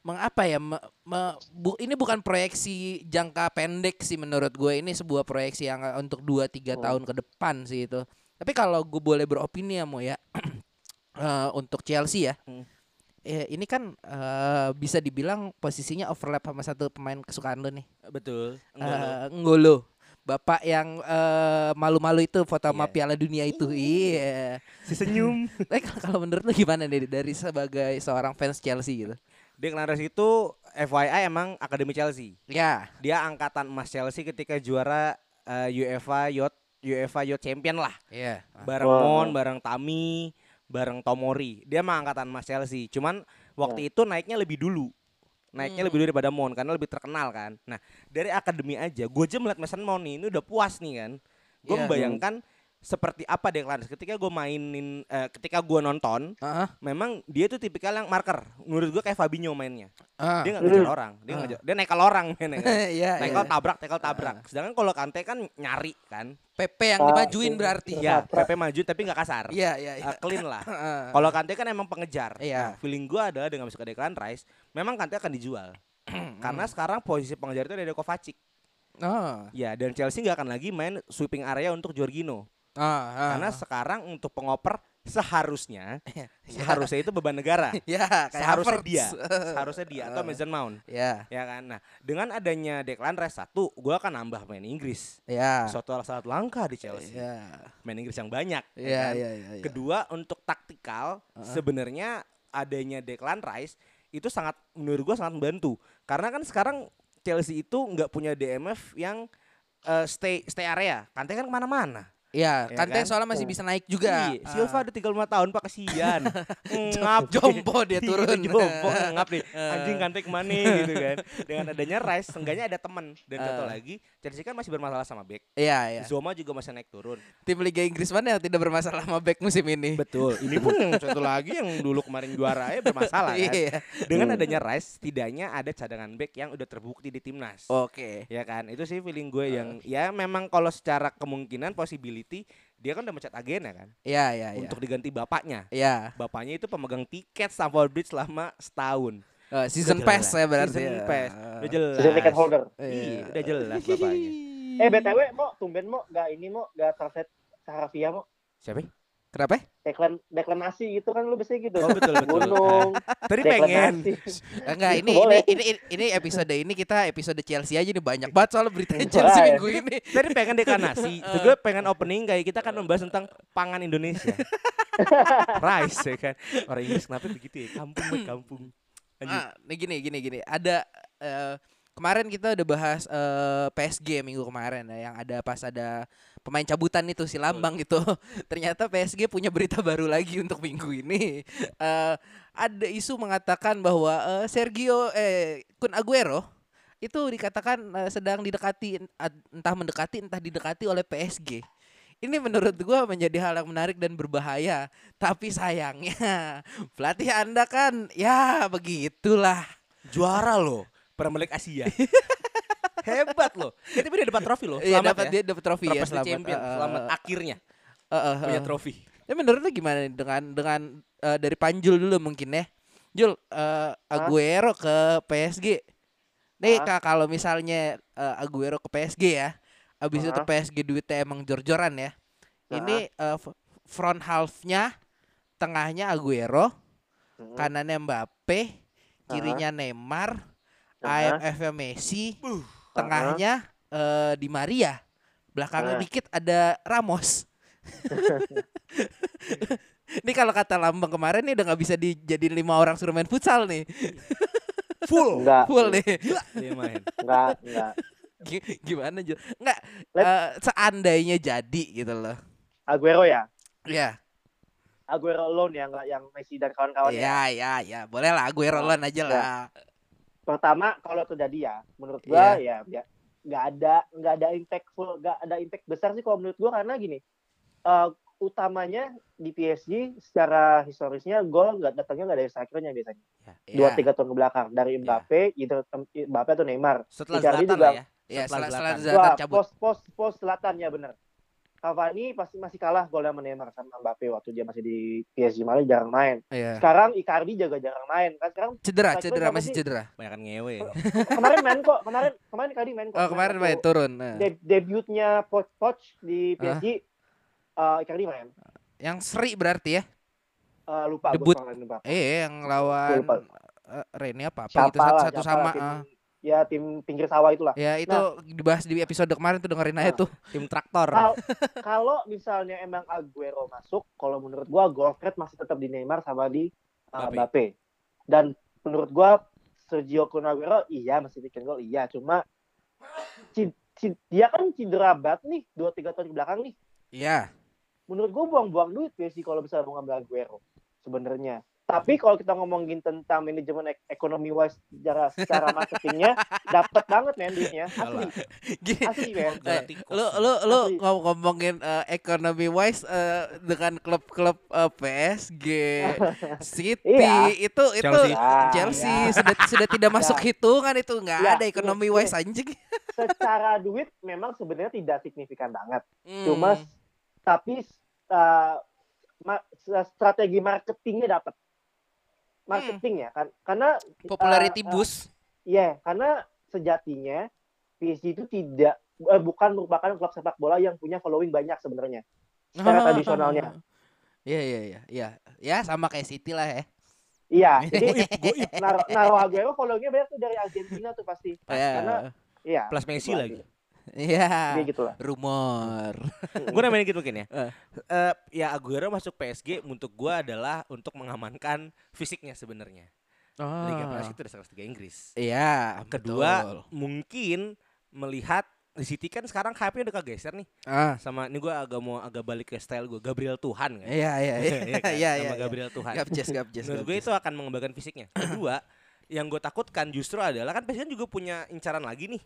mengapa ya me- me- bu- ini bukan proyeksi jangka pendek sih menurut gue ini sebuah proyeksi yang untuk 2 3 Hmm. tahun ke depan sih itu. Tapi kalau gue boleh beropini ya Mo ya eh, untuk Chelsea ya. Hmm. ya ini kan eh, bisa dibilang posisinya overlap sama satu pemain kesukaan lo nih. Betul. Enggak lo. Eh, Ngolo. Bapak yang eh, malu-malu itu foto sama Iya. Piala Dunia itu. Iya. Si senyum. Tapi kalau- kalau menurut lu gimana nih dari sebagai seorang fans Chelsea gitu? Declan Rice itu FYI emang akademi Chelsea. Ya. Dia angkatan emas Chelsea ketika juara eh, UEFA Youth UEFA Youth Champion lah. Iya. Bareng Wah. Mon, bareng Tami, bareng Tomori. Dia mah angkatan emas Chelsea. Cuman waktu itu naiknya lebih dulu. Naiknya Hmm. lebih dulu daripada Mon karena lebih terkenal kan. Nah, dari akademi aja gue aja melihat Mason Mount nih, ini udah puas nih kan. Gue Iya. membayangkan seperti apa Declan Rice ketika gue mainin eh, ketika gue nonton Heeh. memang dia tuh tipikal yang marker menurut gue kayak Fabinho mainnya Ah. dia nggak ngejar Hmm. orang dia Ah. ngejar dia nekel orang mainnya kan. Nekel iya. tabrak tekel tabrak sedangkan kalau Kante kan nyari kan PP yang Ah, dimajuin berarti. ya. PP maju tapi nggak kasar Iya, iya, iya. Eh, clean lah Heeh. kalau Kante kan emang pengejar Iya. Nah, feeling gue adalah dengan masuk ke Declan Rice memang Kante akan dijual karena sekarang posisi pengejar itu ada Kovacic Oh. ya dan Chelsea nggak akan lagi main sweeping area untuk Jorginho Ah, ah. karena sekarang untuk pengoper seharusnya Ya. seharusnya itu beban negara ya kayak seharusnya Havertz. dia seharusnya dia atau Mason Mount ya, ya kan nah dengan adanya Declan Rice satu gue akan nambah main Inggris ya. suatu sangat langka di Chelsea Ya. main Inggris yang banyak ya Ya, kan? ya, ya, ya. kedua untuk taktikal sebenarnya adanya Declan Rice itu sangat menurut gue sangat membantu karena kan sekarang Chelsea itu nggak punya DMF yang eh, stay stay area Kante kan ke mana-mana Ya, Ya Kante kan? soalnya masih bisa naik juga. Iya, Silva ada 35 tahun pak kasihan ngap Jompo dia Iya, turun. jompo ngap nih anjing kante ke mana gitu kan dengan adanya Rice seenggaknya ada teman dan satu Eh. lagi Chelsea kan masih bermasalah sama back Iya, iya. Zoma juga masih naik turun Tim Liga Inggris mana yang tidak bermasalah sama back musim ini? betul ini pun yang satu lagi yang dulu kemarin juara ya bermasalah kan Iya. dengan adanya Rice setidaknya ada cadangan back yang udah terbukti di timnas Oke. ya kan itu sih feeling gue yang ya memang kalau secara kemungkinan possibility dia kan udah mencat agen ya kan Iya, iya, iya. untuk diganti bapaknya Iya. bapaknya itu pemegang tiket Stamford Bridge selama setahun Eh, season Udah pass jelas. ya berarti. Season ya. pass. Udah jelas. Season ticket holder. Iya, udah jelas bapaknya. Eh BTW mau tumben mau gak ini mau gak translate Saravia mau Siapa? Kenapa? deklan deklanasi gitu kan lu biasanya gitu. Oh betul betul. Gunung. Tadi pengen. deklanasi. Enggak, ini, ini ini ini ini episode ini kita episode Chelsea aja nih banyak banget soal berita Chelsea Wah, minggu ini. Tadi pengen dekanasi. Terus gue pengen opening kayak kita kan membahas tentang pangan Indonesia. Rice ya kan. Orang Inggris kenapa begitu ya? Kampung buat kampung. Lanjut. Ah, nih gini gini gini. Ada eh, kemarin kita udah bahas eh, PSG minggu kemarin ya yang ada pas ada pemain cabutan itu si Lambang itu. Ternyata PSG punya berita baru lagi untuk minggu ini. Eh, ada isu mengatakan bahwa eh, Sergio eh Kun Aguero itu dikatakan eh, sedang didekati entah mendekati entah didekati oleh PSG. Ini menurut gua menjadi hal yang menarik dan berbahaya. Tapi sayangnya pelatih Anda kan ya begitulah. Juara loh. Premier League Asia. Hebat loh. Dia tapi dia dapat trofi loh. Iya Selamat dapat ya. dia dapat trofi ya selamat. champion. Eh, Selamat akhirnya eh, eh, punya eh. trofi. Ini menurut lu gimana nih dengan dengan eh, dari Panjul dulu mungkin ya. Jul eh, Aguero ke PSG. Nih? Kak, kalau misalnya eh, Aguero ke PSG ya. Habis itu Hah? PSG duitnya emang jor-joran ya. Ini eh, f- front half-nya tengahnya Aguero, Hmm. kanannya Mbappe, kirinya Neymar, Hah? AMF-nya Messi, tengahnya eh, Di Maria. Belakangnya Hah? dikit ada Ramos. Ini kalau kata Lambang kemarin nih udah nggak bisa dijadiin lima orang suruh main futsal nih. Full. Enggak. Full nih. Dia main. Enggak, enggak. Gi- Gimana Jul? Enggak Let- eh, seandainya jadi gitu loh. Aguero ya. Ya. Aguero alone ya, enggak yang Messi dan kawan-kawan ya. Ya, ya, ya. Boleh lah gue rolan aja lah. Pertama kalau terjadi ya, menurut gua ya, ya nggak ada nggak ada impactful, nggak ada impact besar sih kalau menurut gua karena gini. eh, utamanya di PSG secara historisnya gol nggak datangnya nggak dari strikernya biasanya dua Ya. tiga tahun ke belakang dari Ya. Mbappe either em- Mbappe atau Neymar Setelah Icardi juga- ya. Ya, Setelah setelah setelah Wah, cabut. pos pos pos selatan ya bener. Cavani pasti masih kalah golnya sama Neymar sama Mbappe waktu dia masih di PSG malah jarang main. Iya. Sekarang Icardi juga jarang main. Kan sekarang Cedera, cedera masih sih? cedera. Banyakan ngewe. kemarin main kok, kemarin kemarin Icardi main kok. Oh, kemarin main turun. Nah. de- debutnya Poch Poch di PSG eh Icardi main. Yang seri berarti ya. Eh, lupa Debut. Eh yang lawan lupa. eh, Rene apa apa Siapa gitu satu, lah, satu sama lah, ah. Ya tim pinggir sawah itulah. Ya itu dibahas di episode kemarin tuh dengerin aja Nah. tuh. Tim traktor. Kal- Kalau misalnya emang Aguero masuk, kalau menurut gua threat masih tetap di Neymar sama di uh, Mbappe. Mbappe. Dan menurut gua Sergio Kun Aguero iya masih bikin gol iya, cuma dia kan cedera banget nih 2 3 tahun ke belakang nih. Iya. Menurut gua buang-buang duit PSG kalau bisa mau ngambil Aguero sebenarnya. Tapi kalau kita ngomongin tentang manajemen ek- ekonomi wise secara secara marketingnya dapat banget men duitnya. Asli, Gini, asli men. Eh, tikus. lu lu lu Asli. ngom- ngomongin eh, economy wise eh, dengan klub-klub eh, PSG, City Iya. itu itu Chelsea. Ah, Chelsea ya. sudah sudah tidak masuk hitungan itu nggak Ya, ada economy ini- wise anjing. secara duit memang sebenarnya tidak signifikan banget. Hmm. Cuma tapi uh, ma- strategi marketingnya dapat. Marketing ya kan karena popularity uh, uh, boost. Iya, karena sejatinya PSG itu tidak eh, bukan merupakan klub sepak bola yang punya following banyak sebenarnya. Secara tradisionalnya. Iya iya iya iya. Ya sama kayak City lah ya. Iya, jadi naruh naruh Aguero followingnya banyak tuh dari Argentina tuh pasti. Ya. Karena iya. Plus Messi itu lagi. Iya. Dia gitu lah. Rumor. gue namanya gitu mungkin ya. Eh. Eh, ya Aguero masuk PSG untuk gue adalah untuk mengamankan fisiknya sebenarnya. Liga Prancis itu kelas tiga Inggris. Iya. Kedua betul. mungkin melihat di City kan sekarang hype-nya udah kegeser nih Ah. sama ini gue agak mau agak balik ke style gue Gabriel Tuhan kan. Iya iya iya. Iya kan? Iya Sama iya. Gabriel Tuhan. Gapjes gapjes. Menurut gue itu akan mengembangkan fisiknya. Kedua, yang gue takutkan justru adalah kan PSG kan juga punya incaran lagi nih.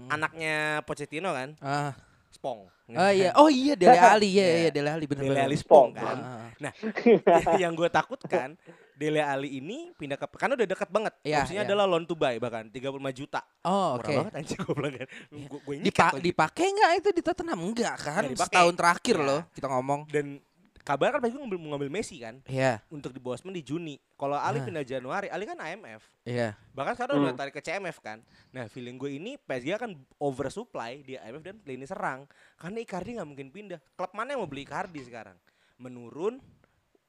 Hmm. Anaknya Pochettino kan, Ah. Spong. Oh iya. Oh iya Dele Ali ya Iya. iya Dele Ali bener Dele. Ali Spong Spong. kan. Ah. yang gue takutkan Dele Ali ini pindah ke karena udah dekat banget. Iya, Opsinya iya. adalah loan to buy bahkan 35 juta. Oh Murah oke. banget anjing gue bilang kan. Gue gue Dipa dipakai nggak itu di Tottenham enggak kan? Dipakai. Setahun terakhir Iya. loh kita ngomong. Dan kabar kan PSG ngambil, mau ngambil Messi kan Iya untuk di Bosman di Juni. Kalau Ali Ah. pindah Januari, Ali kan AMF. iya. Bahkan sekarang udah Hmm. tarik ke CMF kan. Nah, feeling gue ini PSG akan oversupply di IMF dan lini serang. Karena Icardi nggak mungkin pindah. Klub mana yang mau beli Icardi sekarang? Menurun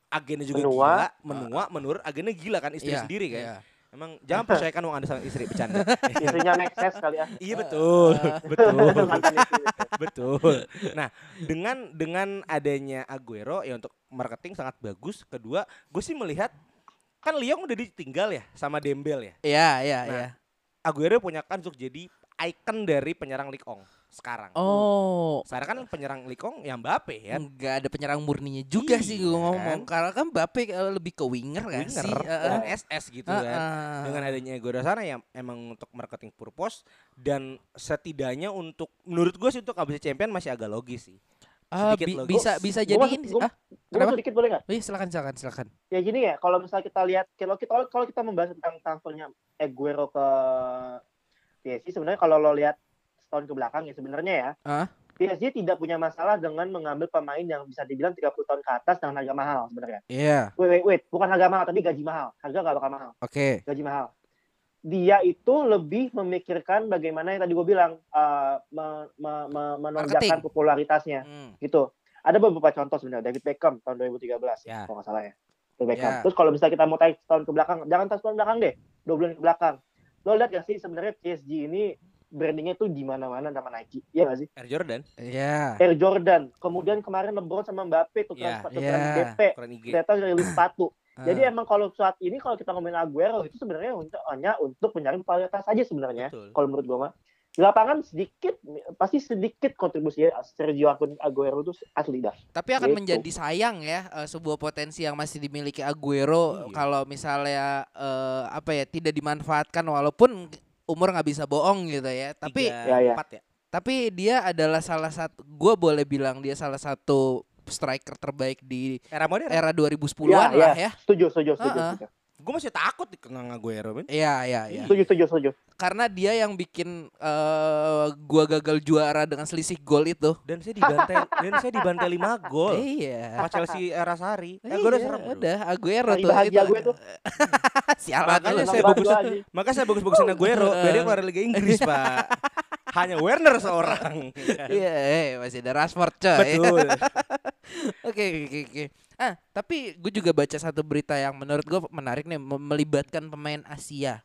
agennya juga Menua. gila, menua, menurun agennya gila kan istri Iya, sendiri kan. iya. Emang jangan percayakan uang Anda sama istri bercanda. Istrinya Nexus kali ya. iya betul, betul, Mantan istri. betul. Nah, dengan dengan adanya Aguero ya untuk marketing sangat bagus. Kedua, gue sih melihat kan Lyon udah ditinggal ya sama Dembel ya. Iya iya Nah, iya. Aguero punya kan untuk jadi ikon dari penyerang Likong sekarang. Oh. Sekarang kan penyerang Likong yang Mbappe ya. Enggak ada penyerang murninya juga sih gue Iya ngomong. kan? Karena kan Mbappe eh, lebih ke winger kan Winger sih. Eh. SS gitu Eh, kan. eh. Dengan adanya Aguero sana ya emang untuk marketing purpose dan setidaknya untuk menurut gue sih untuk ABC champion masih agak logis sih. Ah, sedikit bi- logo. bisa bisa jadi ini. Ah, Gue Kenapa? masuk dikit boleh nggak? iya silakan silakan silakan. Ya gini ya, kalau misalnya kita lihat kalau kita kalau kita membahas tentang transfernya Aguero ke PSG sebenarnya kalau lo lihat setahun ke belakang ya sebenarnya ya Ah? PSG tidak punya masalah dengan mengambil pemain yang bisa dibilang 30 tahun ke atas dengan harga mahal sebenarnya. Iya. Wait, wait, wait. Bukan harga mahal, tapi gaji mahal. Harga nggak bakal mahal. Oke. Gaji mahal. Dia itu lebih memikirkan bagaimana yang tadi gue bilang, uh, me- me- me- menonjolkan Marketing. popularitasnya. Hmm. Gitu. Ada beberapa contoh sebenarnya. David Beckham tahun 2013, Ya. kalau nggak salah ya. David Beckham. Ya. Terus kalau misalnya kita mau tarik setahun ke belakang, jangan setahun ke belakang deh. Dua bulan ke belakang. Lo lihat gak sih sebenarnya PSG ini brandingnya tuh di mana-mana sama Nike. Iya gak sih? Air Jordan, Iya. Air Jordan. Kemudian kemarin LeBron sama Mbappe tuh tukeran Iya. DP. keren IG. ternyata rilis sepatu. Jadi Ah. emang kalau saat ini kalau kita ngomongin Aguero itu sebenarnya untuk hanya untuk mencari popularitas saja sebenarnya. Kalau menurut gua mah. Di lapangan sedikit pasti sedikit kontribusi Sergio Aguero itu asli dah. Tapi akan Gitu. menjadi sayang ya eh, sebuah potensi yang masih dimiliki Aguero Iya. kalau misalnya eh, apa ya tidak dimanfaatkan walaupun umur nggak bisa bohong gitu ya. Tapi Tiga, Ya, ya. empat ya. tapi dia adalah salah satu gue boleh bilang dia salah satu striker terbaik di Era modern. era 2010-an lah ya. Setuju, setuju, setuju. Ah, ah. setuju. Gue masih takut dikenal Aguero, men. Iya, iya, iya. Setuju, setuju, setuju. Karena dia yang bikin eh, gua gagal juara dengan selisih gol itu. Dan saya dibantai, dan saya dibantai 5 gol. Iya. Pas Chelsea era Sari. Iya, Aguero serem. udah Aguero tuh bahagia gue tuh. Sialan Makanya lu. saya bagus- dua aja. Maka saya bagus-bagusin Aguero, biar dia keluar Liga Inggris, Pak. hanya Werner seorang. Iya, eh, masih ada Rashford coy. Betul. Oke, oke, oke. Ah, tapi gue juga baca satu berita yang menurut gue menarik nih melibatkan pemain Asia.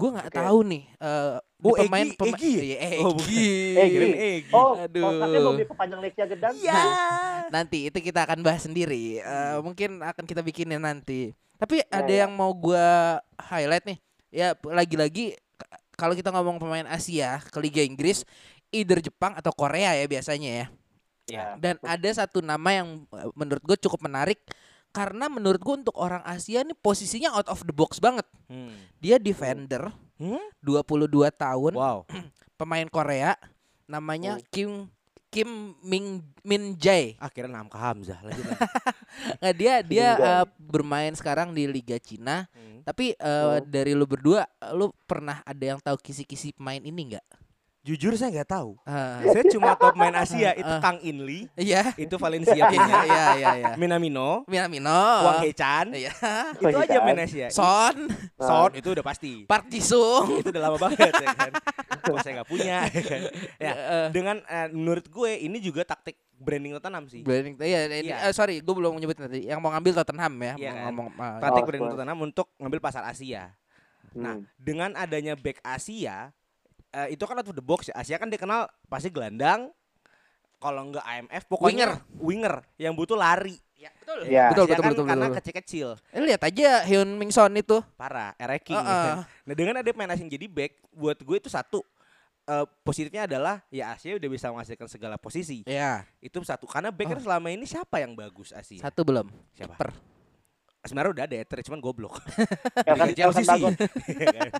Gue nggak Oke. tahu nih. eh Oh, pemain Egy- pema- Egy ya? Iya, Oh. Egy. Eh. Egy. Oh, Aduh. kontraknya mau diperpanjang Lexia Gedang. Ya. Nanti itu kita akan bahas sendiri. Eh, mungkin akan kita bikinin nanti. Tapi ada ya. yang mau gua highlight nih. Ya lagi-lagi kalau kita ngomong pemain Asia ke Liga Inggris, either Jepang atau Korea ya biasanya ya. Ya. Dan ada satu nama yang eh, menurut gue cukup menarik karena menurut gue untuk orang Asia nih posisinya out of the box banget. Hmm. Dia defender, Hmm? 22 tahun, Wow. pemain Korea, namanya Oh. Kim Kim Min Min Jae. Akhirnya Namka Hamzah lagi. Nggak, dia dia eh, bermain sekarang di Liga Cina. Hmm. Tapi eh, Oh. dari lu berdua, lu pernah ada yang tahu kisi-kisi pemain ini nggak? Jujur saya nggak tahu. Ah, Saya cuma top main Asia itu Ah. Kang Inli, Iya. itu Valencia Iya, punya. iya, iya, iya. Minamino, Minamino. Wang Hechan. Iya. Itu Wang aja main Asia. Son, Son itu udah pasti. Park Jisung. itu udah lama banget ya kan. Kok saya nggak punya ya kan. Ya, Eh, dengan eh, menurut gue ini juga taktik branding Tottenham sih. Branding, iya, ini, Iya. eh, sorry, gue belum menyebut tadi. Yang mau ngambil Tottenham ya, Iya mau kan? ngomong. ah, Taktik Oh, branding. Tottenham untuk ngambil pasar Asia. Nah, Hmm. dengan adanya back Asia eh, itu kan out of the box ya. Asia kan dikenal pasti gelandang kalau enggak AMF pokoknya winger, yang butuh lari. Ya, betul. Iya. Betul, betul, kan betul, karena kecil-kecil, Eh, lihat aja Hyun Min Son itu. parah, ereking. Heeh. Nah, dengan ada pemain asing jadi back, buat gue itu satu eh, positifnya adalah ya Asia udah bisa menghasilkan segala posisi. Ya, Itu satu. Karena back kan selama ini siapa yang bagus Asia? satu belum. Siapa? Kiper. Sebenarnya udah ada Ether, cuman goblok. Elkan- Dari Chelsea. Iya kan?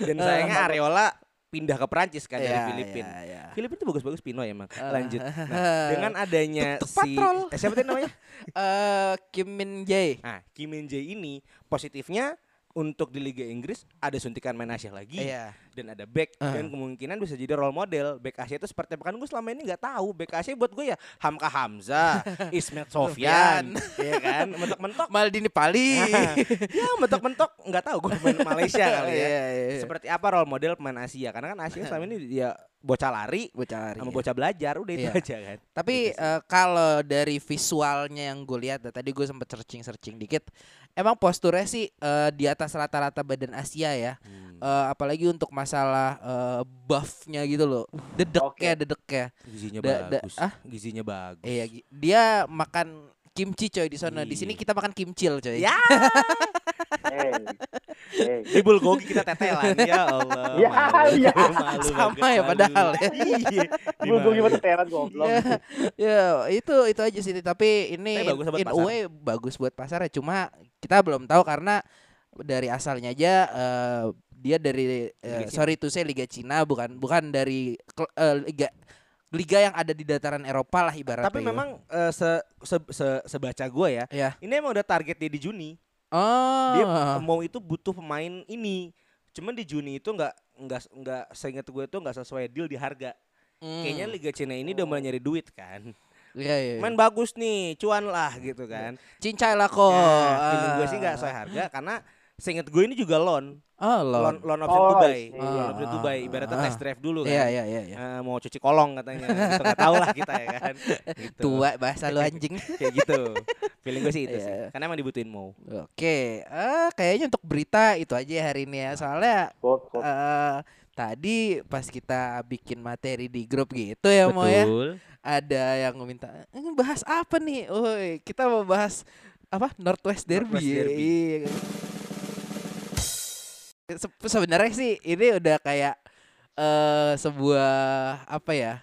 Dan sayangnya Areola pindah ke Perancis kan dari Ya, Filipina. ya, ya. Filipina tuh bagus-bagus Pino emang. Eh. Lanjut. Nah, dengan adanya Tuk-tuk si patrol. eh, siapa tadi namanya? Eh, Kim Min Jae. Nah, Kim Min Jae ini positifnya untuk di Liga Inggris ada suntikan main Asia lagi. Iya. dan ada back. Ah. dan kemungkinan bisa jadi role model. Back Asia itu seperti apa? Kan gue selama ini nggak tahu. Back Asia buat gue ya Hamka Hamzah, Ismet Sofyan, ya kan? Mentok-mentok. Maldini Pali. ya mentok-mentok. Nggak tahu gue main Malaysia kali ya. Iya, iya, iya. seperti apa role model pemain Asia? Karena kan Asia selama ini ya bocah lari. Bocah lari, sama ya. bocah belajar. Udah itu Iya. aja kan. Tapi Gitu eh, kalau dari visualnya yang gue lihat, tadi gue sempet searching searching dikit, emang posturnya sih eh, di atas rata-rata badan Asia ya. Hmm. Eh, apalagi untuk masalah eh, buffnya gitu loh, dedeknya, Oke. dedeknya. gizinya da- da- bagus ah? gizinya bagus Iya, gi- dia makan kimchi coy di sana. Di sini Iya. kita makan kimcil coy. ya Hey. Hey. di bulgogi kita tetelan ya Allah Ya, malu, ya. malu Sama ya padahal ya. iya Gue gue gimana teran goblok. ya, ya, itu itu aja sih tapi ini Tapi bagus buat in, in a pasar. way bagus buat pasar ya cuma kita belum tahu karena dari asalnya aja eh, dia dari Cina. sorry to say Liga Cina bukan bukan dari eh, liga liga yang ada di dataran Eropa lah ibaratnya tapi memang eh, se, se, se- sebaca gue ya ya ini emang udah target dia di Juni oh dia mau itu butuh pemain ini cuman di Juni itu nggak nggak nggak seingat gue itu nggak sesuai deal di harga Hmm. kayaknya Liga Cina ini udah mulai nyari duit kan Iya, iya, iya. main bagus nih cuan lah gitu kan cincai lah kok ya, feeling gue sih Ah. nggak sesuai harga karena seingat gue ini juga loan oh loan loan loan option Oh, Dubai I see. loan option Ah, Dubai ah, ibaratnya ah. test drive dulu kan iya iya iya iya. Eh, mau cuci kolong katanya gitu nggak tahu lah kita ya kan gitu. tua bahasa lu anjing kayak gitu feeling gue sih itu Iya. sih karena emang dibutuhin mau Oke, eh kayaknya untuk berita itu aja ya hari ini ya. Soalnya eh tadi pas kita bikin materi di grup gitu ya mau ya, ada yang minta "Eh, bahas apa nih? Oh, kita mau bahas apa Northwest Derby. Northwest ya." Derby. Se- Sebenarnya sih ini udah kayak eh sebuah apa ya?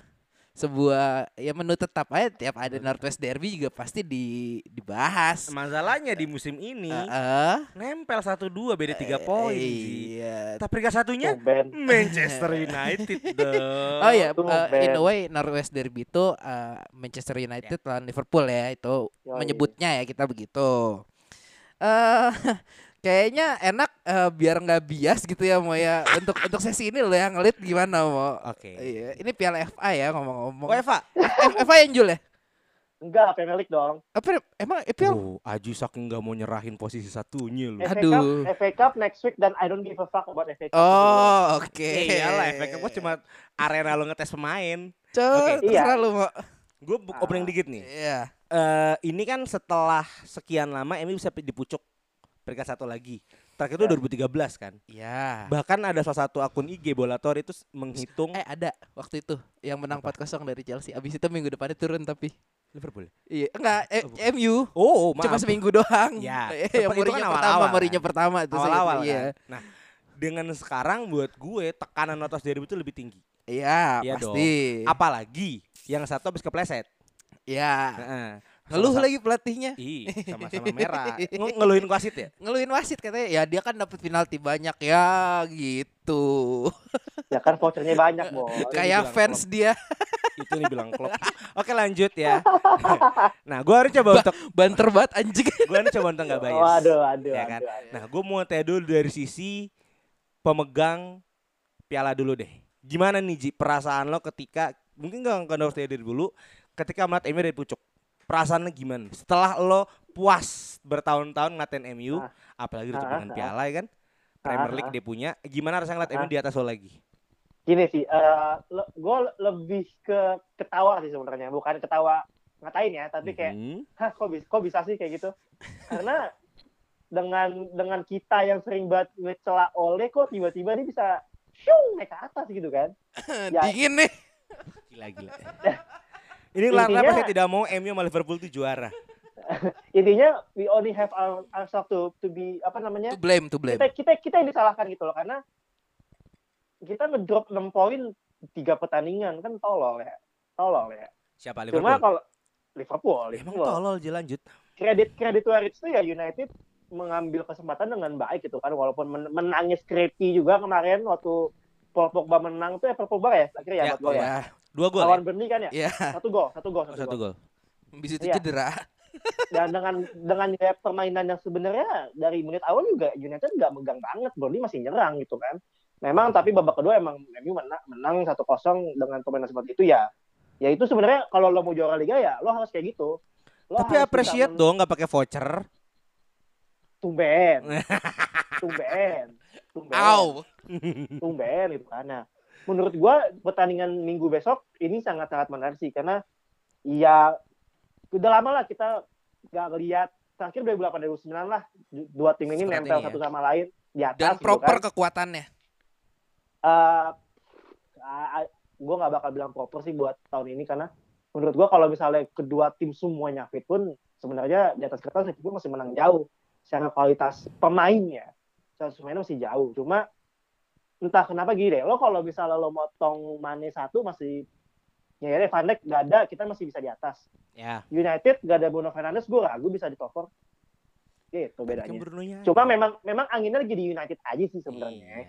Sebuah ya menu tetap aja tiap ada Northwest Derby juga pasti di dibahas. masalahnya di musim ini Heeh. nempel satu dua beda tiga poin Ji. Iya. tapi peringkat satunya Tumben. Manchester United dong Oh ya, uh, in a way Northwest Derby itu uh, Manchester United lawan Liverpool ya itu Yoi. menyebutnya ya kita begitu. Eh kayaknya enak uh, biar nggak bias gitu ya mau ya untuk untuk sesi ini lo yang ngelit gimana mau? Oke. Iya, ini Piala FA ya ngomong-ngomong. Oh Eva F- FA yang Jul ya? Enggak, Premier League dong. Apa emang EPL? Oh, Aji saking nggak mau nyerahin posisi satunya lu. FA Aduh. Cup, FA Cup next week dan I don't give a fuck about FA Cup. Oh, oke. Ya iyalah, efeknya gue cuma arena lo ngetes pemain. Oke. terserah Iya. lu mau. Gue opening dikit nih. Iya. eh ini kan setelah sekian lama MU bisa di pucuk peringkat satu lagi. Terakhir itu Ya. 2013 kan. Iya. Bahkan ada salah satu akun IG Bolator itu menghitung Eh ada waktu itu yang menang 4-0 dari Chelsea. Abis itu minggu depannya turun tapi. Liverpool. Iya, enggak eh, Oh. MU. Oh, maaf. Cuma seminggu doang. Ya, Eh, yang itu kan Mourinho pertama, Mourinho kan. pertama itu awal-awal. Iya. kan. Nah, dengan sekarang buat gue tekanan atas dari itu lebih tinggi. Iya, Iya pasti. Apalagi yang satu habis kepleset. Iya. Heeh. Ngeluh lagi pelatihnya. Ih, sama-sama merah. Nge- ngeluhin wasit ya? Ngeluhin wasit katanya, ya dia kan dapat penalti banyak ya gitu. Ya kan vouchernya banyak, Bos. Kayak fans dia Itu nih bilang klub. Oke lanjut ya. nah, gue harus coba untuk banter banget anjing. gue harus coba untuk nggak bias. Waduh, waduh, ya kan? waduh, waduh. Nah, gue mau tanya dulu dari sisi pemegang piala dulu deh. Gimana nih Ji perasaan lo ketika mungkin gak nggak harus dari dulu ketika melihat MU dari pucuk. Perasaannya gimana? Setelah lo puas bertahun-tahun ngatain MU, Ah. apalagi udah Ah, ah. piala ya kan? Premier Ah, League ah. dia punya. Gimana rasanya ngeliat Ah. MU di atas lo lagi? Gini sih, eh gue lebih ke ketawa sih sebenarnya, bukan ketawa ngatain ya, tapi kayak, Mhm. hah kok bisa, kok bisa sih kayak gitu? Karena dengan dengan kita yang sering banget ngecela oleh kok tiba-tiba dia bisa shung naik ke atas gitu kan? Ya. Dingin nih. Gila gila. Ini kenapa saya tidak mau MU sama Liverpool itu juara? Intinya we only have our, ourselves to to be apa namanya? To blame, to blame. Kita kita kita yang disalahkan gitu loh karena kita ngedrop 6 poin tiga pertandingan kan tolol ya. Tolol ya. Siapa Cuma Liverpool? kalau Liverpool, Emang Liverpool. tolol aja lanjut. kredit kredit waris itu ya United mengambil kesempatan dengan baik gitu kan walaupun men menangnya scrappy juga kemarin waktu Paul Pogba menang tuh ya Paul Pogba ya akhirnya ya, Ya, gol ya. Ya, Dua gol. lawan Ya? Burnley kan ya ya. satu gol satu gol Oh, satu, satu gol gol. Bisa itu Iya. cedera. dan dengan dengan gaya permainan yang sebenarnya dari menit awal juga United nggak megang banget Burnley masih nyerang gitu kan memang tapi babak kedua emang MU menang menang satu kosong dengan permainan seperti itu ya ya itu sebenarnya kalau lo mau juara liga ya lo harus kayak gitu lo Tapi appreciate men- dong nggak pakai voucher. tumben tumben tumben Au. tumben gitu kan. Nah, menurut gua pertandingan minggu besok ini sangat-sangat menarik sih karena ya udah lama lah kita nggak ngeliat terakhir 2008 2009 lah du- dua tim ini nempel ya. satu sama lain di atas Dan gitu proper kan. kekuatannya. Eh, ah, gue nggak bakal bilang proper sih buat tahun ini karena menurut gua kalau misalnya kedua tim semuanya fit pun sebenarnya di atas kertas Liverpool masih menang jauh secara kualitas pemainnya secara pemainnya masih jauh cuma entah kenapa gini deh lo kalau misalnya lo motong Mane satu masih ya ya Van Dijk nggak ada kita masih bisa di atas Ya. United nggak ada Bruno Fernandes gue ragu bisa di four. gitu Kan bedanya cuma memang memang anginnya lagi di United aja sih sebenarnya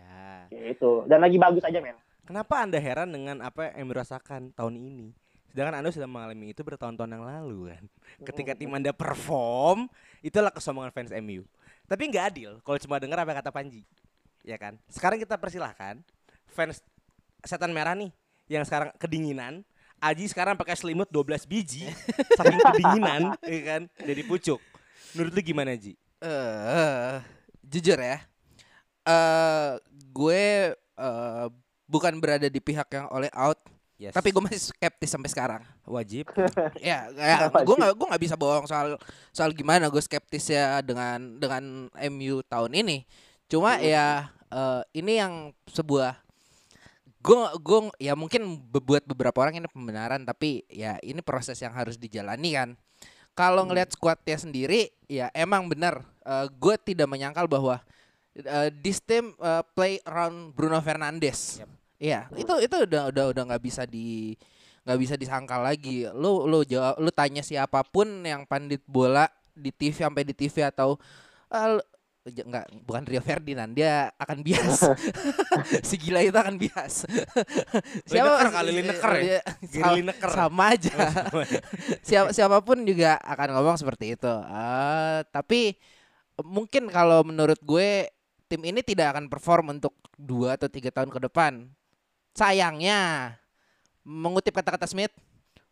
Iya. gitu dan lagi bagus aja men Kenapa Anda heran dengan apa yang merasakan tahun ini? Sedangkan Anda sudah mengalami itu bertahun-tahun yang lalu kan. Ketika tim Anda perform, itulah kesombongan fans MU. Tapi nggak adil kalau cuma dengar apa kata Panji. Ya kan? Sekarang kita persilahkan fans setan merah nih yang sekarang kedinginan Aji sekarang pakai selimut 12 biji saking kedinginan ya kan jadi pucuk. Menurut lu gimana Ji? Eh, jujur ya. Eh, gue eh, bukan berada di pihak yang oleh out, Yes. tapi gue masih skeptis sampai sekarang. wajib. ya, ya gue nggak gue nggak bisa bohong soal soal gimana gue skeptis ya dengan dengan MU tahun ini. Cuma ya eh, ini yang sebuah gue gue ya mungkin buat beberapa orang ini pembenaran tapi ya ini proses yang harus dijalani kan. Kalau ngelihat squadnya sendiri ya emang benar gue tidak menyangkal bahwa eh, this team eh, play around Bruno Fernandes. Yep. Iya, itu itu udah udah udah nggak bisa di nggak bisa disangkal lagi. Lu lu jawab lu tanya siapa pun yang pandit bola di TV sampai di TV atau ah, lu- j- nggak bukan Rio Ferdinand dia akan bias. Si gila itu akan bias. Lineker kali, Lineker ya? dia- Gary sama- Lineker. sama aja siapa siapa pun juga akan ngomong seperti itu. Eh, tapi mungkin kalau menurut gue tim ini tidak akan perform untuk dua atau tiga tahun ke depan. Sayangnya mengutip kata-kata Smith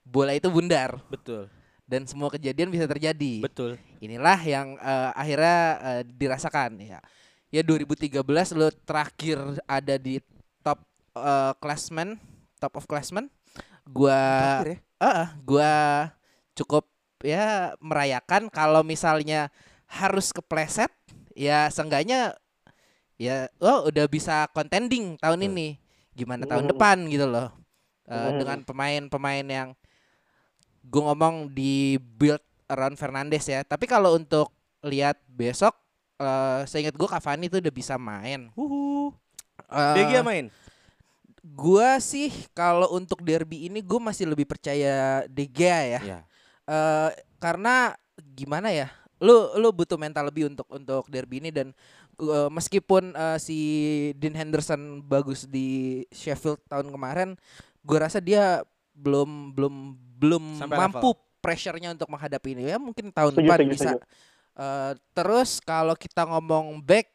bola itu bundar. Betul. Dan semua kejadian bisa terjadi. Betul. Inilah yang eh, akhirnya eh, dirasakan ya. Ya 2013 lo terakhir ada di top eh, classman, top of classman. Gua Terakhir ya? eh, gua cukup ya merayakan kalau misalnya harus kepleset ya seenggaknya ya oh udah bisa contending tahun Betul. ini. Gimana tahun Hmm. depan gitu loh. Eh, Hmm. dengan pemain-pemain yang gue ngomong di build around Fernandes ya. Tapi kalau untuk lihat besok, eh seingat gue Cavani tuh udah bisa main. Uhu. Eh, De Gea main. Gua sih kalau untuk derby ini gue masih lebih percaya De Gea ya. Iya. Eh, karena gimana ya? Lu lu butuh mental lebih untuk untuk derby ini dan eh, meskipun eh, si Dean Henderson bagus di Sheffield tahun kemarin, gue rasa dia belum belum belum Sampai mampu pressure-nya untuk menghadapi ini. Ya mungkin tahun Setuju, depan setuju, bisa. setuju. Eh, terus kalau kita ngomong back,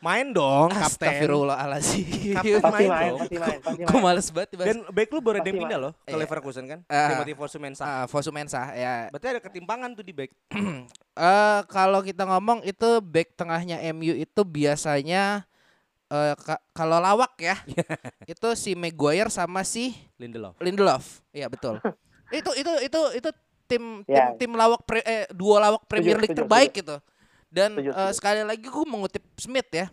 Main dong, kapten. Astagfirullahaladzim. Kapten Pasti main main, dong. pasti main, pasti Gue main. males banget dibahas. Dan back lu baru ada yang pindah loh ke Iya. Leverkusen kan? Ah. Timothy Fosu Mensah. Ah, Fosu Mensah ya. Berarti ada ketimpangan tuh di back. Eh kalau kita ngomong itu back tengahnya MU itu biasanya eh ka- kalau lawak ya. itu si Maguire sama si Lindelof. Lindelof. Iya betul. itu itu itu itu tim tim Ya. tim lawak pre- eh, dua lawak Premier League setuju, terbaik gitu. Dan Setuju, eh, setuju. sekali lagi gue mengutip Smith ya.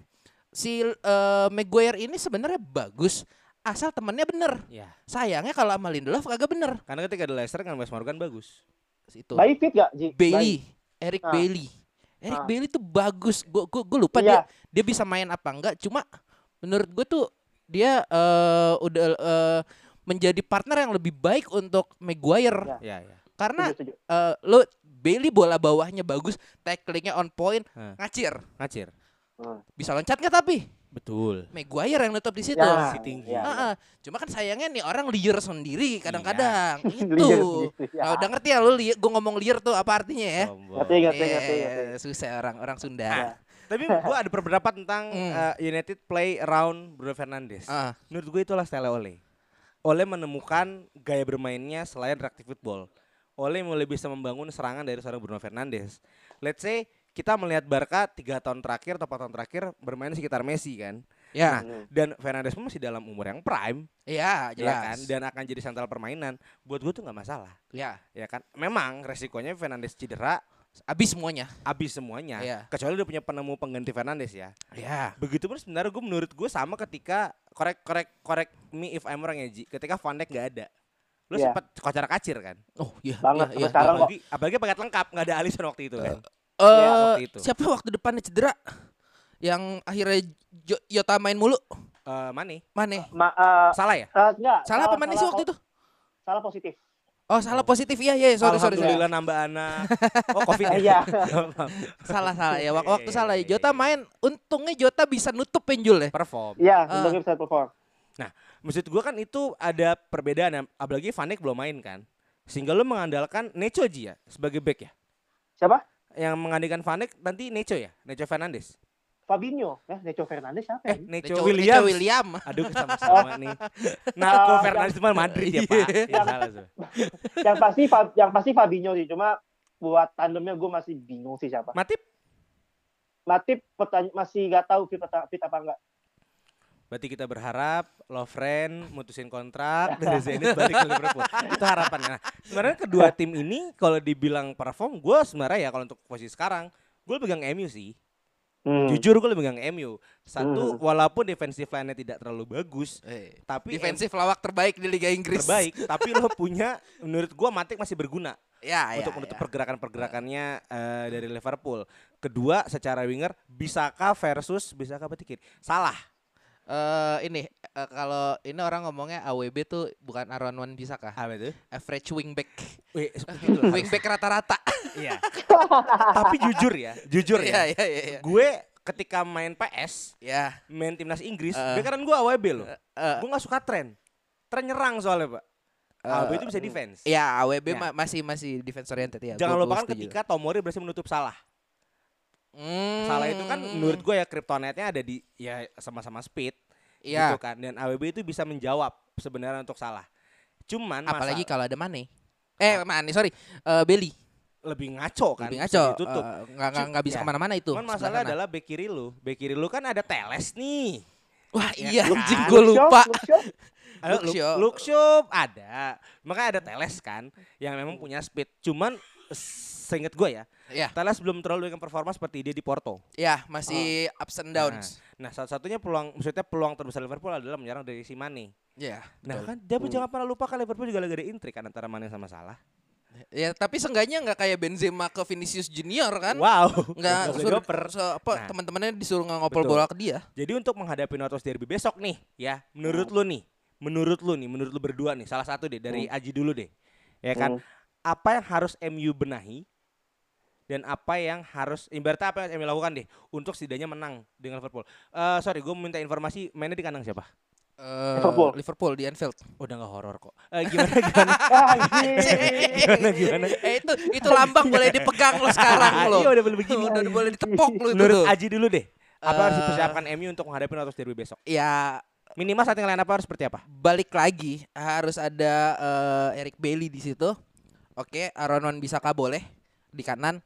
Si eh, Maguire ini sebenarnya bagus asal temennya bener. Ya. Sayangnya kalau sama Lindelof kagak bener. Karena ketika ada Leicester kan Wes Morgan bagus. Itu. Bayi fit gak, Ji? Bailey, Eric Ah. Bailey. Eric Ah. Bailey tuh bagus. Gue gua, gua lupa Iya. dia dia bisa main apa enggak. Cuma menurut gue tuh dia eh, udah eh, menjadi partner yang lebih baik untuk Maguire. Ya. Iya, iya. Karena Setuju, setuju. eh, lo Bailey bola bawahnya bagus, tacklingnya on point, Hah. ngacir. Ngacir. Hmm. Bisa loncat nggak tapi? Betul. Maguire yang nutup di situ. Ya, si tinggi. ya. Ah. Cuma kan sayangnya nih orang liar sendiri kadang-kadang. Itu. Liar sendiri, ya. Kalau udah ngerti ya lu liar, gue ngomong liar tuh apa artinya ya? Ngerti, ngerti, ngerti, ngerti. susah orang orang Sunda. Ya. Tapi gua ada pendapat tentang Hmm. uh, United play around Bruno Fernandes. Ah, Menurut gue itulah style Ole. Ole menemukan gaya bermainnya selain reactive football. Ole mulai bisa membangun serangan dari seorang Bruno Fernandes. Let's say kita melihat Barca tiga tahun terakhir atau 4 tahun terakhir bermain sekitar Messi kan. ya, Hmm. Dan Fernandes pun masih dalam umur yang prime, ya, ya jelas. kan, dan akan jadi sentral permainan. Buat gue tuh nggak masalah, ya, ya kan. Memang resikonya Fernandes cedera, abis semuanya. habis semuanya. Iya. Kecuali udah punya penemu pengganti Fernandes ya. Ya, Begitupun sebenarnya gue menurut gue sama ketika korek korek korek me if I'm wrong ya Ji. Ketika Van Dijk nggak ada. Lu Iya. sempet kocar kacir kan? oh iya, Banget, iya, iya. sekarang kok. apalagi apalagi paket lengkap nggak ada Alisson waktu itu kan. Eh, Iya, waktu itu. siapa waktu depannya cedera? Yang akhirnya Jo- Yota main mulu, Eh Mane. mana? Ma, eh, Salah ya? eh, enggak, Salah apa mana sih waktu itu? Salah positif. Oh salah positif iya iya sorry sorry, sorry. Alhamdulillah nambah anak. Oh Covid Eh, ya? Iya. salah salah ya Wak- Iya, waktu iya, salah ya iya, Jota iya. main untungnya Jota bisa nutup penjul ya Perform. Iya, Ah. untungnya bisa perform. Maksud gue kan itu ada perbedaan ya. Apalagi Van Dijk belum main kan. Sehingga lu mengandalkan Neco Ji ya sebagai back ya. Siapa? Yang menggantikan Van Dijk nanti Neco ya, Neco Fernandes. Fabinho. Eh, Neco Fernandes siapa Eh, ya? Neco, Neco- Williams. Neco William Aduh sama-sama nih. Narko Ah, Fernandes itu mah Madrid ya Pak. Ya, salah, salah. yang pasti yang pasti Fabinho sih. Cuma buat tandemnya gue masih bingung sih siapa. Matip Matip masih gak tahu fit, apa- fit apa enggak. berarti kita berharap Lovren mutusin kontrak dari Zenit balik ke Liverpool. Itu harapannya. Nah, sebenarnya kedua tim ini kalau dibilang perform, gue sebenarnya ya kalau untuk posisi sekarang, gue pegang MU sih. Hmm. Jujur gue lebih pegang MU. Satu, Hmm. walaupun defensive line-nya tidak terlalu bagus, Eh, tapi defensif lawak terbaik di Liga Inggris terbaik. tapi lo punya, menurut gue Matic masih berguna. ya, ya, untuk menutup ya. pergerakan-pergerakannya eh, dari Liverpool. Kedua, secara winger bisakah versus bisakah kiri? Salah. Eh, ini eh, kalau ini orang ngomongnya AWB tuh bukan Aaron Wan bisa kah? Apa itu? Average wingback. Wih, seperti itu lah harus. wingback rata-rata. Iya. Tapi jujur ya, jujur Iya, ya. iya, iya, iya. Gue ketika main PS, Ya. main timnas Inggris, Eh. uh, kan gue AWB loh. eh, Gue gak suka tren. Tren nyerang soalnya, Pak. Eh, AWB itu bisa defense. Ya, AWB Ya. ma- masih masih defense oriented ya. Jangan lupakan setuju. ketika Tomori berhasil menutup salah. Hmm. Salah itu kan menurut gue ya kryptonite-nya ada di ya sama-sama speed. Iya. gitu kan dan AWB itu bisa menjawab sebenarnya untuk salah cuman Apalagi kalau ada Mane. Eh, Mane, sorry. Eh Belly. lebih ngaco kan Lebih ngaco. ditutup. Eh, nggak nggak nggak bisa Ya. ke mana-mana itu. Cuman masalah adalah back kiri lu. Back kiri lu kan ada Teles nih. Wah Ya iya kan? anjing gue lupa. Luke Shaw ada. Makanya ada Teles kan yang memang punya speed. Cuman seinget gue ya, Ya, Teles belum terlalu dengan performa seperti dia di Porto. ya masih ups and downs. Nah, satu-satunya peluang maksudnya peluang terbesar Liverpool adalah menyerang dari si Mane. Ya. Nah, betul. kan tapi jangan pernah lupa kan Liverpool juga lagi ada intrik kan antara Mane sama Salah. Ya, tapi seenggaknya nggak kayak Benzema ke Vinicius Junior kan? Wow. Nggak suruh so- apa Nah. teman-temannya disuruh nggak Betul. bola ke dia. Jadi untuk menghadapi Notos Derby besok nih, ya, menurut lu nih, menurut lu nih, menurut lu berdua nih, salah satu deh dari Aji dulu deh. Ya kan? Hmm. Apa yang harus MU benahi dan apa yang harus ibaratnya apa yang MU lakukan deh untuk setidaknya menang dengan Liverpool. Eh sorry, gue minta informasi mainnya di kandang siapa? Eh, Liverpool. Liverpool di Anfield. Udah nggak horor kok. Eh, gimana gimana? Anjing. gimana gimana? eh itu itu lambang boleh dipegang lo sekarang lo. Iya udah boleh begini. Udah boleh ditepok lo itu Menurut. Aji dulu deh. Apa yang harus dipersiapkan MU untuk menghadapi Notos Derby besok? Ya Minimal starting line apa harus seperti apa? balik lagi harus ada eh, Eric Bailey di situ. Oke, Aaron Wan Bisaka boleh di kanan.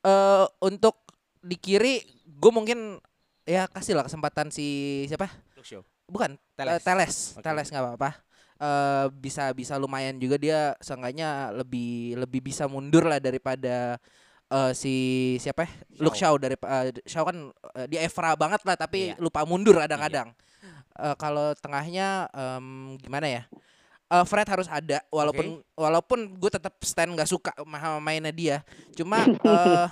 Eh untuk di kiri gue mungkin ya kasih lah kesempatan si siapa? Shaw. Bukan Teles. Teles. Teles, Oke. Teles nggak apa-apa. Eh bisa bisa lumayan juga dia seenggaknya lebih lebih bisa mundur lah daripada eh si siapa ya? Luke Shaw dari eh, Shaw kan eh, dia Evra banget lah tapi Iya. lupa mundur kadang-kadang. Eh, kalau tengahnya em, gimana ya? Eh, Fred harus ada walaupun walaupun gue tetap stand nggak suka sama mainnya dia. Cuma eh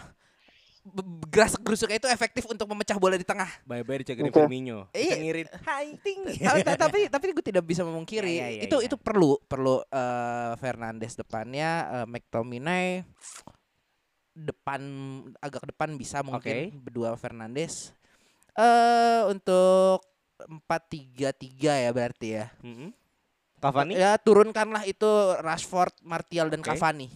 gerasek gerusuknya itu efektif untuk memecah bola di tengah. Bye-bye dicegerin Oke. Firmino. Iya. Hai ting. Ta- ta- tapi tapi gue tidak bisa memungkiri Ya, ya, ya, itu ya. itu perlu perlu eh, Fernandes depannya eh, McTominay depan agak depan bisa mungkin berdua Fernandes eh untuk empat tiga tiga ya berarti ya Mm-mm. Cavani? ya turunkanlah itu Rashford Martial dan Oke. Cavani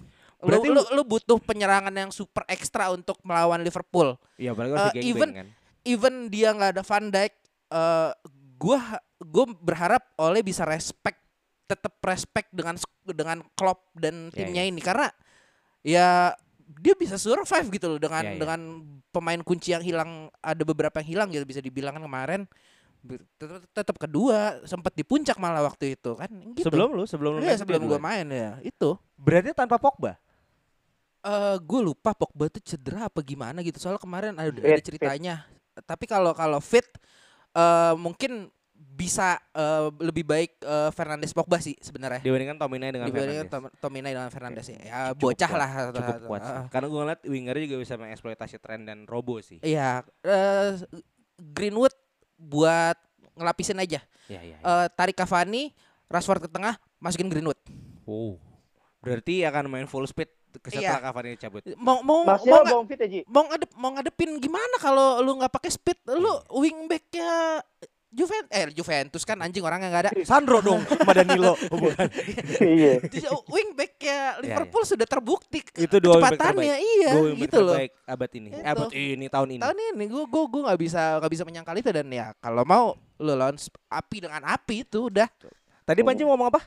Berarti lu, lu, lu butuh penyerangan yang super ekstra untuk melawan Liverpool Iya, Eh, di even- kan. even dia nggak ada Van Dijk eh gua gue berharap Oleh bisa respect tetap respect dengan dengan Klopp dan Ya, timnya ini karena ya dia bisa survive gitu loh dengan Ya, ya. dengan pemain kunci yang hilang ada beberapa yang hilang gitu bisa dibilang kan kemarin tetap, tetap kedua sempat di puncak malah waktu itu kan gitu. Sebelum lu, sebelum lu main sebelum duluan. main ya itu Berarti tanpa Pogba. eh gue lupa Pogba tuh cedera apa gimana gitu soalnya kemarin ada, Fit, ada fit. ceritanya tapi kalau kalau fit eh mungkin bisa eh, lebih baik eh, Fernandes Pogba sih sebenarnya Dibandingkan Tominay dengan dibandingkan Fernandes. Tom, dengan Fernandes ya, ya Cukup bocah kuat, lah Cukup kuat sih. Ah, Karena gue ngeliat winger juga bisa mengeksploitasi tren dan robo sih. iya eh, Greenwood buat ngelapisin aja Iya, iya. Eh, tarik Cavani Rashford ke tengah masukin Greenwood Oh. Berarti akan main full speed setelah Iya. Cavani cabut. mau mau Martial mau fit ya mau ngadep mau ngadepin gimana kalau lu nggak pakai speed lu Iya. wingbacknya Juventus eh Juventus kan anjing orangnya nggak ada Sandro dong sama Danilo. Oh, bukan. Iya. wingbacknya Liverpool sudah terbukti Iya, Itu dua wingback kecepatannya terbaik. iya Dua wingback gitu loh abad ini. Eh, Itu. abad ini tahun ini. tahun ini gue gue gue nggak bisa nggak bisa menyangkal itu dan ya kalau mau lu lawan api dengan api itu udah Tadi Panji mau ngomong apa?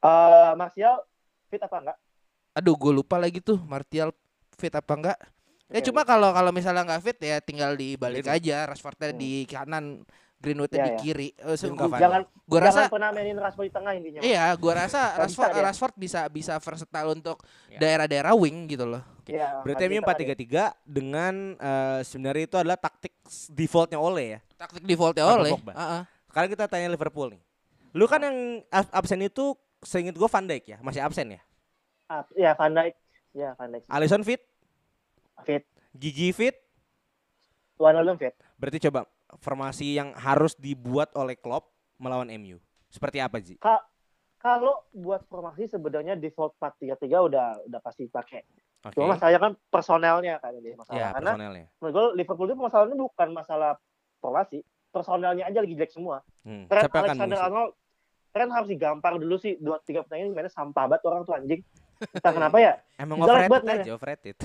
Eh, Martial fit apa enggak? aduh gue lupa lagi tuh Martial fit apa enggak ya cuma kalau kalau misalnya nggak fit ya tinggal dibalik aja Rashfordnya Hmm. di kanan Greenwoodnya Iya, di iya. kiri Eh, so, Dan gua- Cavani. Jangan gua jangan rasa pernah mainin Rashford di tengah intinya. Iya, gua rasa Rashford, bisa dia. Rashford bisa bisa versatile untuk Ya. daerah-daerah wing gitu loh. Iya, Berarti harus MU di tengah dia. 4-3-3 dengan eh, sebenarnya itu adalah taktik defaultnya oleh ya. Taktik defaultnya oleh. Pogba. Heeh. Sekarang kita tanya Liverpool nih. Lu kan yang ab- absen itu seinget gue Van Dijk ya, masih absen ya. Ah, Iya, Van Dijk. Iya, Van Dijk. Alisson fit, Fit. Gigi fit. Wijnaldum fit. Berarti coba formasi yang harus dibuat oleh Klopp melawan MU. Seperti apa sih? Ka- kalau buat formasi sebenarnya default 4-3-3 udah udah pasti pakai. Oke. Cuma masalahnya kan personelnya kan ini masalah. Ya, Karena personelnya. menurut gue Liverpool itu masalahnya bukan masalah formasi, personelnya aja lagi jelek semua. Hmm. Trent Siapa Alexander mengisi? Arnold Trent harus digampar dulu sih dua tiga pertandingan mainnya sampah banget orang tuh anjing. Entah kenapa ya. Emang Jelek overrated banget aja, overrated.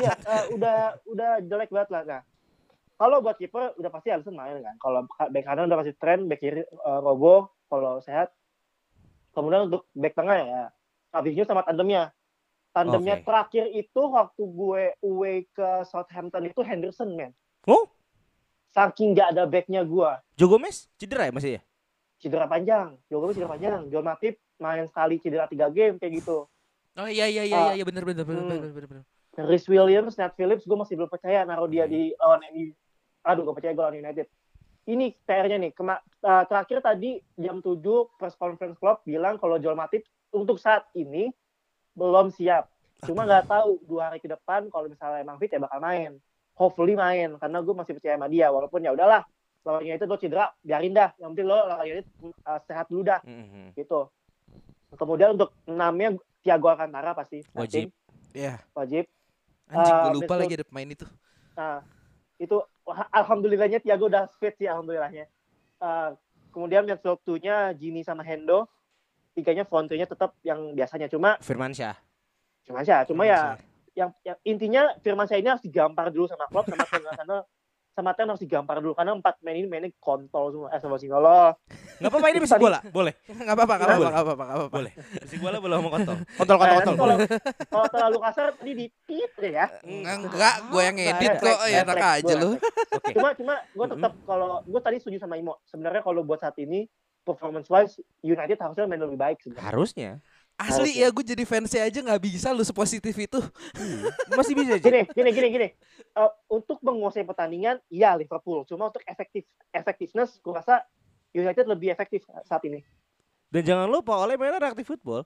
Iya, eh, udah udah jelek banget lah. Nah, kalau buat kiper udah pasti Alisson main kan. Kalau back kanan udah pasti Trent, back kiri eh, Robo kalau sehat. Kemudian untuk back tengah ya Fabinho sama tandemnya. Tandemnya Oke. terakhir itu waktu gue away ke Southampton itu Henderson, man. Oh, Saking nggak ada backnya gue. Joe Gomez cedera ya masih ya? Cedera panjang. Joe Gomez cedera panjang. John Matip main sekali cedera tiga game kayak gitu. Oh iya iya iya Ah. iya bener bener bener Hmm. bener bener. bener. Rhys Williams, Nat Phillips, gue masih belum percaya naruh dia di lawan MU. Aduh, gue percaya gue lawan United. Ini PR-nya nih. Kema- eh, terakhir tadi jam 7 press conference club bilang kalau Joel Matip untuk saat ini belum siap. Cuma nggak tahu dua hari ke depan kalau misalnya emang fit ya bakal main. Hopefully main karena gue masih percaya sama dia. Walaupun ya udahlah lawan United lo cedera biarin dah. Yang penting lo lawan United eh, sehat dulu dah Mhm. gitu. Kemudian untuk enamnya Thiago Alcantara pasti Wajib. Iya. wajib. Anjing Ah, gue lupa lagi ada pemain itu. Nah, itu alhamdulillahnya Thiago udah fit sih alhamdulillahnya. Eh, kemudian midfield two-nya Gini sama Hendo. Tiganya front three-nya tetap yang biasanya cuma Firman Syah. cuma ya cuma ya yang, yang intinya Firman Syah ini harus digampar dulu sama klub sama Ten sama Ten harus digampar dulu karena empat main ini mainnya kontol semua eh sama Singolo Enggak apa-apa ini bisik bola, boleh. Enggak apa-apa, enggak apa-apa, enggak apa-apa, enggak apa-apa. Boleh. Bisik bola boleh ngomong kontol. Kontol kontol Eh, kontol. kalau boleh. kalau terlalu kasar tadi di tit deh ya Enggak, gue yang Nah, kok. refleks, Ya enak aja lu. Oke. cuma cuma gue tetap kalau gue tadi setuju sama Imo sebenarnya kalau buat saat ini performance wise United harusnya main lebih baik sebenarnya Harusnya. Asli Harusnya. ya gue jadi fansnya aja nggak bisa lu sepositif itu. Masih bisa aja. gini gini gini gini Eh, untuk menguasai pertandingan iya Liverpool cuma untuk efektif efektiveness gue rasa United lebih efektif saat ini Dan jangan lupa oleh mainnya reaktif football.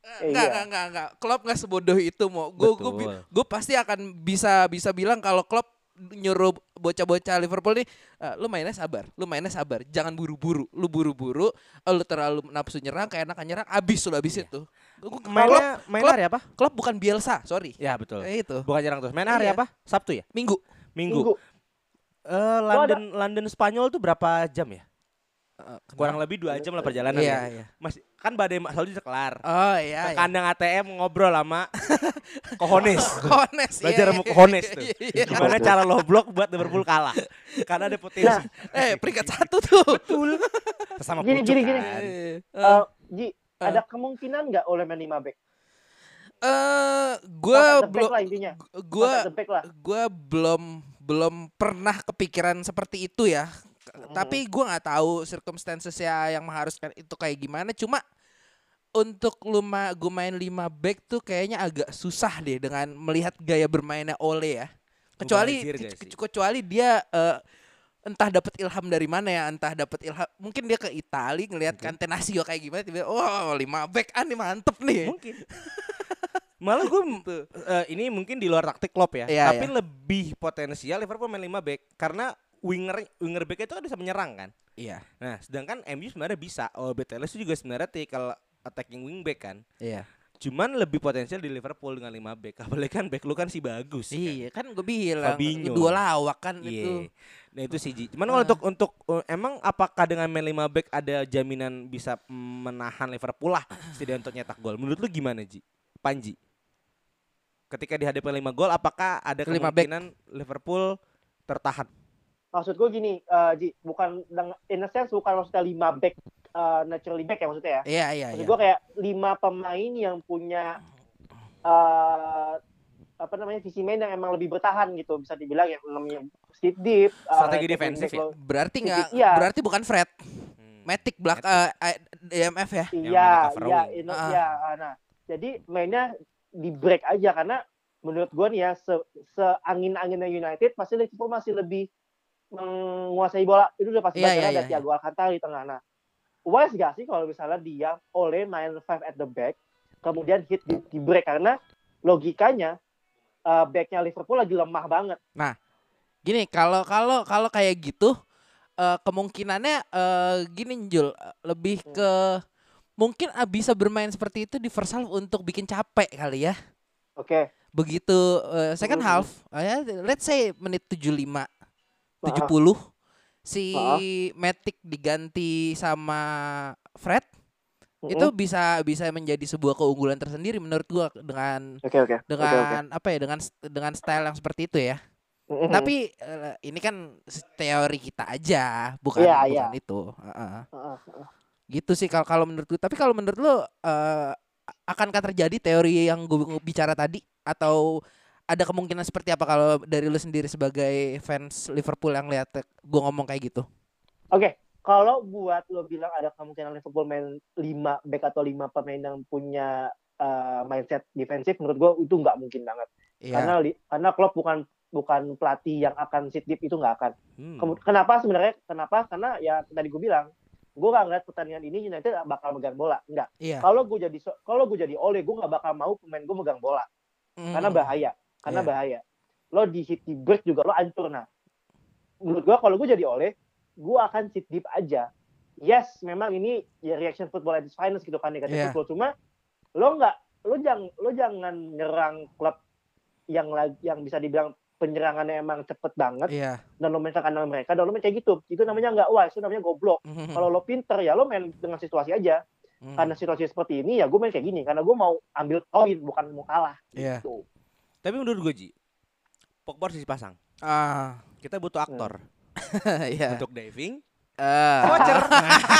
Eh, Enggak, iya. enggak, enggak, enggak. Klopp enggak sebodoh itu mau. Gue gue gue pasti akan bisa bisa bilang kalau Klopp nyuruh bocah-bocah Liverpool nih, "Eh, lu mainnya sabar, lu mainnya sabar, jangan buru-buru, lu buru-buru, eh, lu terlalu nafsu nyerang, kayak enak nyerang, abis lu abis itu. Gua- gua- Klopp, Mainnya main hari apa? Klopp bukan Bielsa, sorry. Ya betul. Eh, itu Bukan jarang terus. Main hari Iya. apa? Sabtu ya? Minggu. Minggu. Minggu Eh, London London Spanyol tuh berapa jam ya? Kurang lebih dua jam lah perjalanan. Iya, ya. iya. Masih kan badai selalu udah kelar. Oh iya. Ke iya. kandang ATM ngobrol sama Kohones. Kones. iya, Belajar sama iya, Kohones tuh. iya, iya. Gimana cara lo blok buat Liverpool kalah? Karena ada potensi. Nah, Eh, peringkat satu tuh. Betul. Sama Gini, gini, gini. kan. Eh, Eh, Ji Eh. ada kemungkinan nggak oleh main lima back eh, the back belum lah gue belum belum pernah kepikiran seperti itu ya Mhm. tapi gue nggak tahu circumstances ya yang mengharuskan itu kayak gimana cuma untuk lu ma gue main 5 back tuh kayaknya agak susah deh dengan melihat gaya bermainnya Ole ya kecuali kecuali dia eh, entah dapat ilham dari mana ya entah dapat ilham mungkin dia ke Itali ngelihat Cantenasio kayak gimana tiba oh lima back ah nih mantep nih Mungkin. Malah gue ini mungkin di luar taktik Klopp ya, Iya, tapi lebih potensial Liverpool main 5 back karena winger winger back itu kan bisa menyerang kan. iya Nah, sedangkan MU sebenarnya bisa. Oh, Beteles itu juga sebenarnya kalau attacking wing back kan. iya Cuman lebih potensial di Liverpool dengan 5 back. Apalagi kan back lu kan si bagus. kan. Iya kan gue bilang Fabinho. dua lawak kan Iya. itu. Nah itu sih. Cuman kalau Ah. untuk untuk uh, emang apakah dengan main 5 back ada jaminan bisa menahan Liverpool lah setidaknya untuk nyetak gol. Menurut lu gimana Ji? Panji. Ketika dihadapi 5 gol apakah ada back. kemungkinan Liverpool tertahan? Maksud gue gini eh, Ji bukan dengan in a sense bukan maksudnya lima back eh, naturally back ya maksudnya ya Iya iya maksud iya. gue kayak lima pemain yang punya eh apa namanya visi main yang emang lebih bertahan gitu bisa dibilang yang namanya sit deep Strategi right defensif ya? Berarti nggak Iya. berarti bukan Fred, Hmm. Matic eh, eh, DMF ya. Yang Iya, iya, Ah. iya. Nah, jadi mainnya di break aja karena menurut gua nih ya se, seangin-anginnya United pasti Liverpool masih lebih menguasai bola. Itu udah pasti banget iya, ada iya, Thiago Alcantara di tengah. Nah, wise gak sih kalau misalnya dia oleh main five at the back, kemudian hit di, di break karena logikanya uh, backnya Liverpool lagi lemah banget. Gini kalau kalau kalau kayak gitu eh, kemungkinannya eh, gini Jul lebih Hmm. ke mungkin ah, bisa bermain seperti itu di first half untuk bikin capek kali ya. Oke. Begitu eh, second Hmm. half, ya, let's say menit 75 Ah. 70 si. Matic diganti sama Fred itu bisa bisa menjadi sebuah keunggulan tersendiri menurut gua dengan oke. Oke, dengan oke. apa ya dengan dengan style yang seperti itu ya. Mm-mm. Tapi eh, ini kan teori kita aja, bukan Iya, bukan iya. itu. Heeh, heeh. Gitu sih kalau kalau menurut gua. Tapi kalau menurut lu eh, akankah terjadi teori yang gue bicara tadi atau ada kemungkinan seperti apa kalau dari lu sendiri sebagai fans Liverpool yang lihat gue ngomong kayak gitu? Oke, kalau buat lo bilang ada kemungkinan Liverpool main 5 back atau 5 pemain yang punya uh, mindset defensif menurut gue itu nggak mungkin banget. Iya. Karena karena Klopp bukan bukan pelatih yang akan sit deep itu nggak akan. Hmm. Kenapa sebenarnya? Kenapa? Karena ya tadi gue bilang, gue nggak ngeliat pertandingan ini United bakal megang bola. Enggak. Iya. Kalau gue jadi kalau gue jadi Ole, gue nggak bakal mau pemain gue megang bola karena Mm. bahaya. Karena Iya. bahaya. Lo di hit di break juga lo hancur nah. Menurut gue kalau gue jadi Ole, gue akan sit deep aja. Yes, memang ini ya reaction football at its finest gitu kan negatif Iya. football. Cuma lo nggak lo jangan lo jangan nyerang klub yang yang bisa dibilang penyerangannya emang cepet banget Iya. dan lo main ke kandang mereka dan lo main kayak gitu itu namanya nggak wise itu namanya goblok Mhm. kalau lo pinter ya lo main dengan situasi aja Mhm. karena situasi seperti ini ya gue main kayak gini karena gue mau ambil poin bukan mau kalah Iya. gitu. Tapi menurut gue Ji, Pogba harus dipasang. Ah. Kita butuh aktor Iya. untuk diving. Ah. Voucher.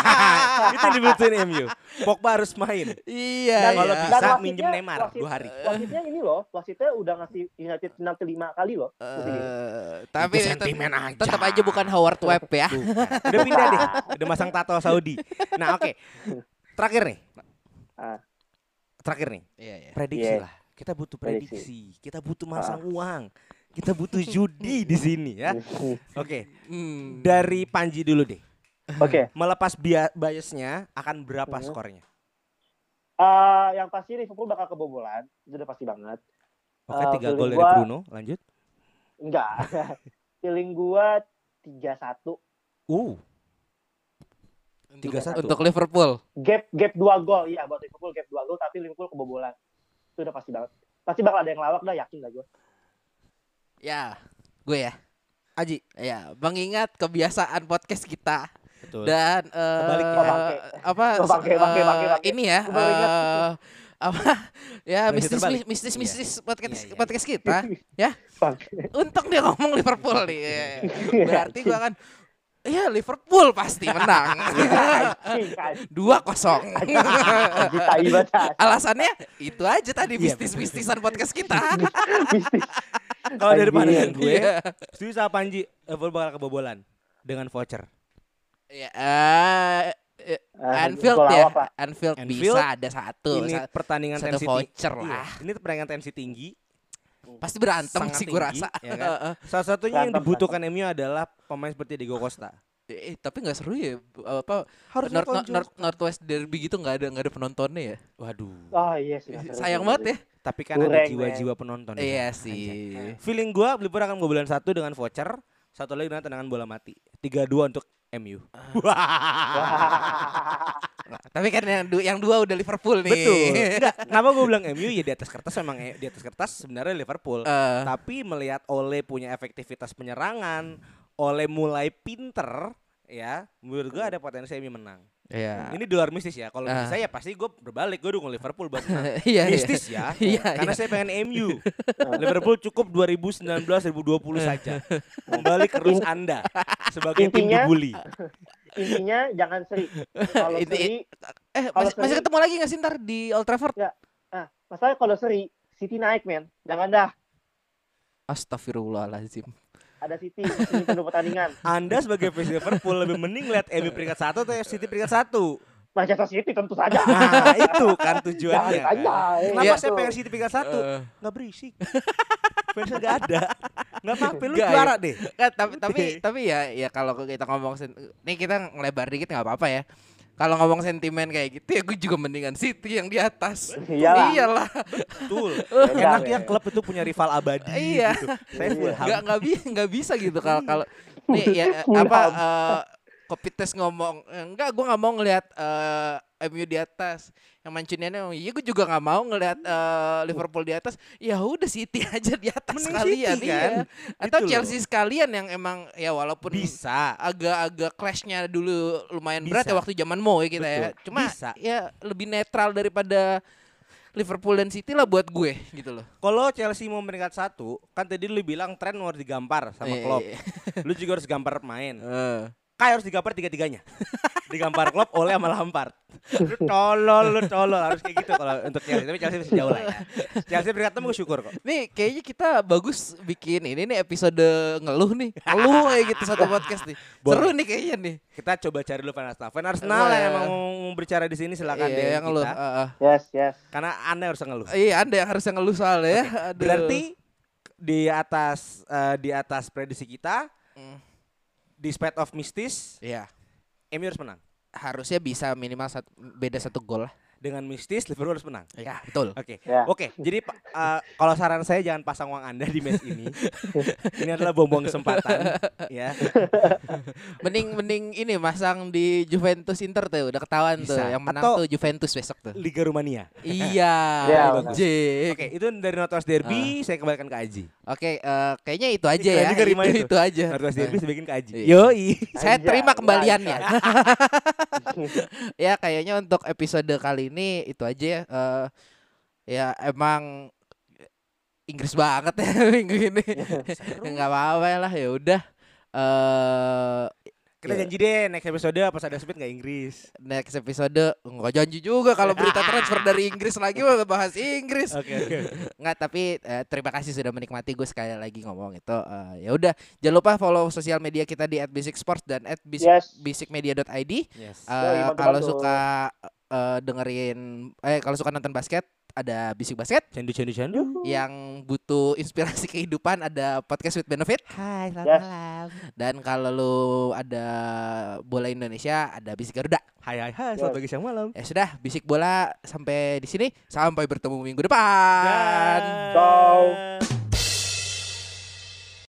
itu dibutuhin MU. Pogba harus main. Iya. Dan Kalau iya. bisa minjem Neymar wasit- dua hari. wasitnya ini loh wasitnya udah ngasih United penalti lima kali loh. Eh, tapi Itu sentimen aja. tetap aja bukan Howard Webb ya. Bukan. Udah pindah deh. Udah masang tato Saudi. Nah, oke. Terakhir nih. Ah. Terakhir nih. Iya, iya. Prediksi Iya. lah. Kita butuh Prediksi. prediksi. Kita butuh masang uang. Kita butuh judi di sini ya. Oke. Hmm. Dari Panji dulu deh. oke Melepas bia- biasnya akan berapa Hmm. skornya? Eh, yang pasti Liverpool bakal kebobolan itu udah pasti banget Oke, Eh, tiga feeling gol dari gua- Bruno. Lanjut. enggak feeling gua tiga satu Uh, Untuk- 3-1. Untuk Liverpool. gap gap dua gol iya buat Liverpool gap dua gol tapi Liverpool kebobolan itu udah pasti banget pasti bakal ada yang lawak dah yakin dah gue Ya, gue ya. Aji. Ya, mengingat kebiasaan podcast kita Betul. dan eh, ya. Oh, bangke. apa Oh, bangke, bangke, eh, bangke, bangke. ini ya eh, apa ya mistis terbalik. mistis Iya. mistis podcast Iya, iya. podcast kita ya untung dia ngomong Liverpool nih berarti gua kan ya Liverpool pasti menang Anjing, anjing, dua kosong anjing, tai banget, anjing. alasannya itu aja tadi Iya. mistis mistisan podcast kita. Kalau dari Anjing. pandangan gue, Iya. setuju sama Panji, Liverpool bakal kebobolan dengan voucher. Ya, eh, eh, Ah, Anfield gol ya. Anfield, Anfield, bisa ada satu, ini pertandingan satu tensi voucher lah. Ini pertandingan tensi tinggi. Pasti berantem sangat sih gue rasa. ya kan? Salah satunya yang Berantem, dibutuhkan MU adalah pemain seperti Diego Costa. Eh, tapi nggak seru ya, apa Harusnya North, North. North, Northwest Derby gitu nggak ada nggak ada penontonnya ya? Waduh. Oh iya sih. seru, Sayang banget ya. Tapi kan ada Kurang, jiwa-jiwa penonton. di Iya sana. sih. Anjay. Feeling gua Liverpool akan kebobolan satu dengan voucher, satu lagi dengan tendangan bola mati. 3-2 untuk MU. Nah, tapi kan yang, du- yang dua udah Liverpool nih. Betul. Enggak, kenapa gue bilang MU ya di atas kertas memang eh, di atas kertas sebenarnya Liverpool. Eh, Tapi melihat Ole punya efektivitas penyerangan, Ole mulai pinter, ya, menurut gue ada potensi MU menang. Iya. Ini di luar mistis ya. Kalau Ah. bisa ya pasti gue berbalik, gue dukung Liverpool buat menang. Iya, iya. mistis ya. Iya, Karena iya. saya pengen MU. Liverpool cukup 2019 2020 saja. Kembali ke roots Anda sebagai tim Intinya- dibully. Intinya jangan seri. Kalau Ini- seri, Eh, Kalau masih, masih seri- ketemu lagi nggak sih ntar di Old Trafford? ah, masalahnya kalau seri, City naik men. Jangan dah. Astagfirullahaladzim. Ada City, City penuh pertandingan. Anda sebagai fans Liverpool lebih mending lihat MU peringkat satu atau City peringkat satu. Manchester City tentu saja. Nah, itu kan Jangan tujuannya. aja. kan. Kenapa Iya. saya pengen City peringkat satu? Eh, Nggak berisik. Fansnya nggak ada. Nggak apa-apa, lu Nggak, juara deh. Kan, tapi tapi tapi ya ya kalau kita ngomong nih kita ngelebar dikit nggak apa-apa ya. Kalau ngomong sentimen kayak gitu ya gue juga mendingan City yang di atas. Iyalah. Iyalah. Betul. Enaknya men. klub itu punya rival abadi. Iya. Gitu. Saya Fulham. Nggak nggak bisa bisa gitu kalau kalau nih ya eh, apa eh Kopites ngomong eh, enggak gue nggak mau ngelihat eh, MU di atas yang Mancuniannya iya gue juga nggak mau ngelihat eh, Liverpool di atas ya udah City aja di atas Mending sekalian City, iya. kan? atau Gitu loh. Chelsea sekalian yang emang ya walaupun Bisa. agak-agak clashnya dulu lumayan berat Bisa. ya waktu zaman Moe kita ya Betul. cuma Bisa. ya lebih netral daripada Liverpool dan City lah buat gue gitu loh Kalau Chelsea mau peringkat satu, kan tadi lu bilang tren harus digampar sama Iya, Klopp. iya. Lu juga harus gampar main. Eh, Kai harus digampar tiga-tiganya. digampar Klopp oleh sama Lampard. Lu tolol, lu tolol harus kayak gitu kalau untuk Chelsea. Tapi Chelsea masih jauh lah ya. Chelsea berkat temu syukur kok. Nih kayaknya kita bagus bikin ini nih episode ngeluh nih. Ngeluh kayak gitu satu podcast nih. Seru nih kayaknya nih. Kita coba cari dulu fan Arsenal. Fan Arsenal Boleh. yang mau berbicara di sini silakan Iya, deh yang ngeluh. kita. Heeh. Yes, yes. Karena Anda harus ngeluh. Iya, Anda yang harusnya ngeluh soalnya ya. Aduh. Berarti di atas eh, di atas prediksi kita Mm. Di spade of mistis Iya. MU harus menang. Harusnya bisa minimal satu, beda satu gol lah. Dengan mistis Liverpool harus menang. Ya, betul. Oke. Ya. Oke, jadi pa- eh, kalau saran saya jangan pasang uang Anda di match ini. ini adalah bom-bom kesempatan ya. Mending mending ini masang di Juventus Inter tuh udah ketahuan tuh. Bisa. Yang menang Atau- tuh Juventus besok tuh. Liga Rumania. iya. Iya, Jik. Oke, itu dari Notos Derby saya kembalikan ke Aji. Oke, eh, kayaknya itu aja ya. juga Rima Itu, itu. itu aja. Notos Derby saya bikin ke Aji. Iya. Yoi. Saya terima kembaliannya. anjay. ya kayaknya untuk episode kali ini itu aja ya. Eh, ya emang Inggris banget ya minggu ini. Enggak apa-apa lah ya udah. Eh Kita Iya. janji deh next episode pas ada speed nggak Inggris. next episode enggak janji juga kalau berita transfer dari Inggris lagi mah bahas Inggris. Oke oke. Enggak, tapi eh, terima kasih sudah menikmati gue sekali lagi ngomong itu. Eh, ya udah, jangan lupa follow sosial media kita di @basic_sports dan @basic Yes. basicmedia.id. Yes. Eh, Yoi, bantu-bantu. kalau suka eh, dengerin eh kalau suka nonton basket ada Bisik Basket Candu candu candu. yang butuh inspirasi kehidupan ada podcast with benefit Hai, selamat Yes. malam. dan kalau lu ada bola Indonesia ada Bisik Garuda. Hai hai hai, selamat pagi siang malam. Ya sudah, Bisik Bola sampai di sini. Sampai bertemu minggu depan. Dan- Ciao.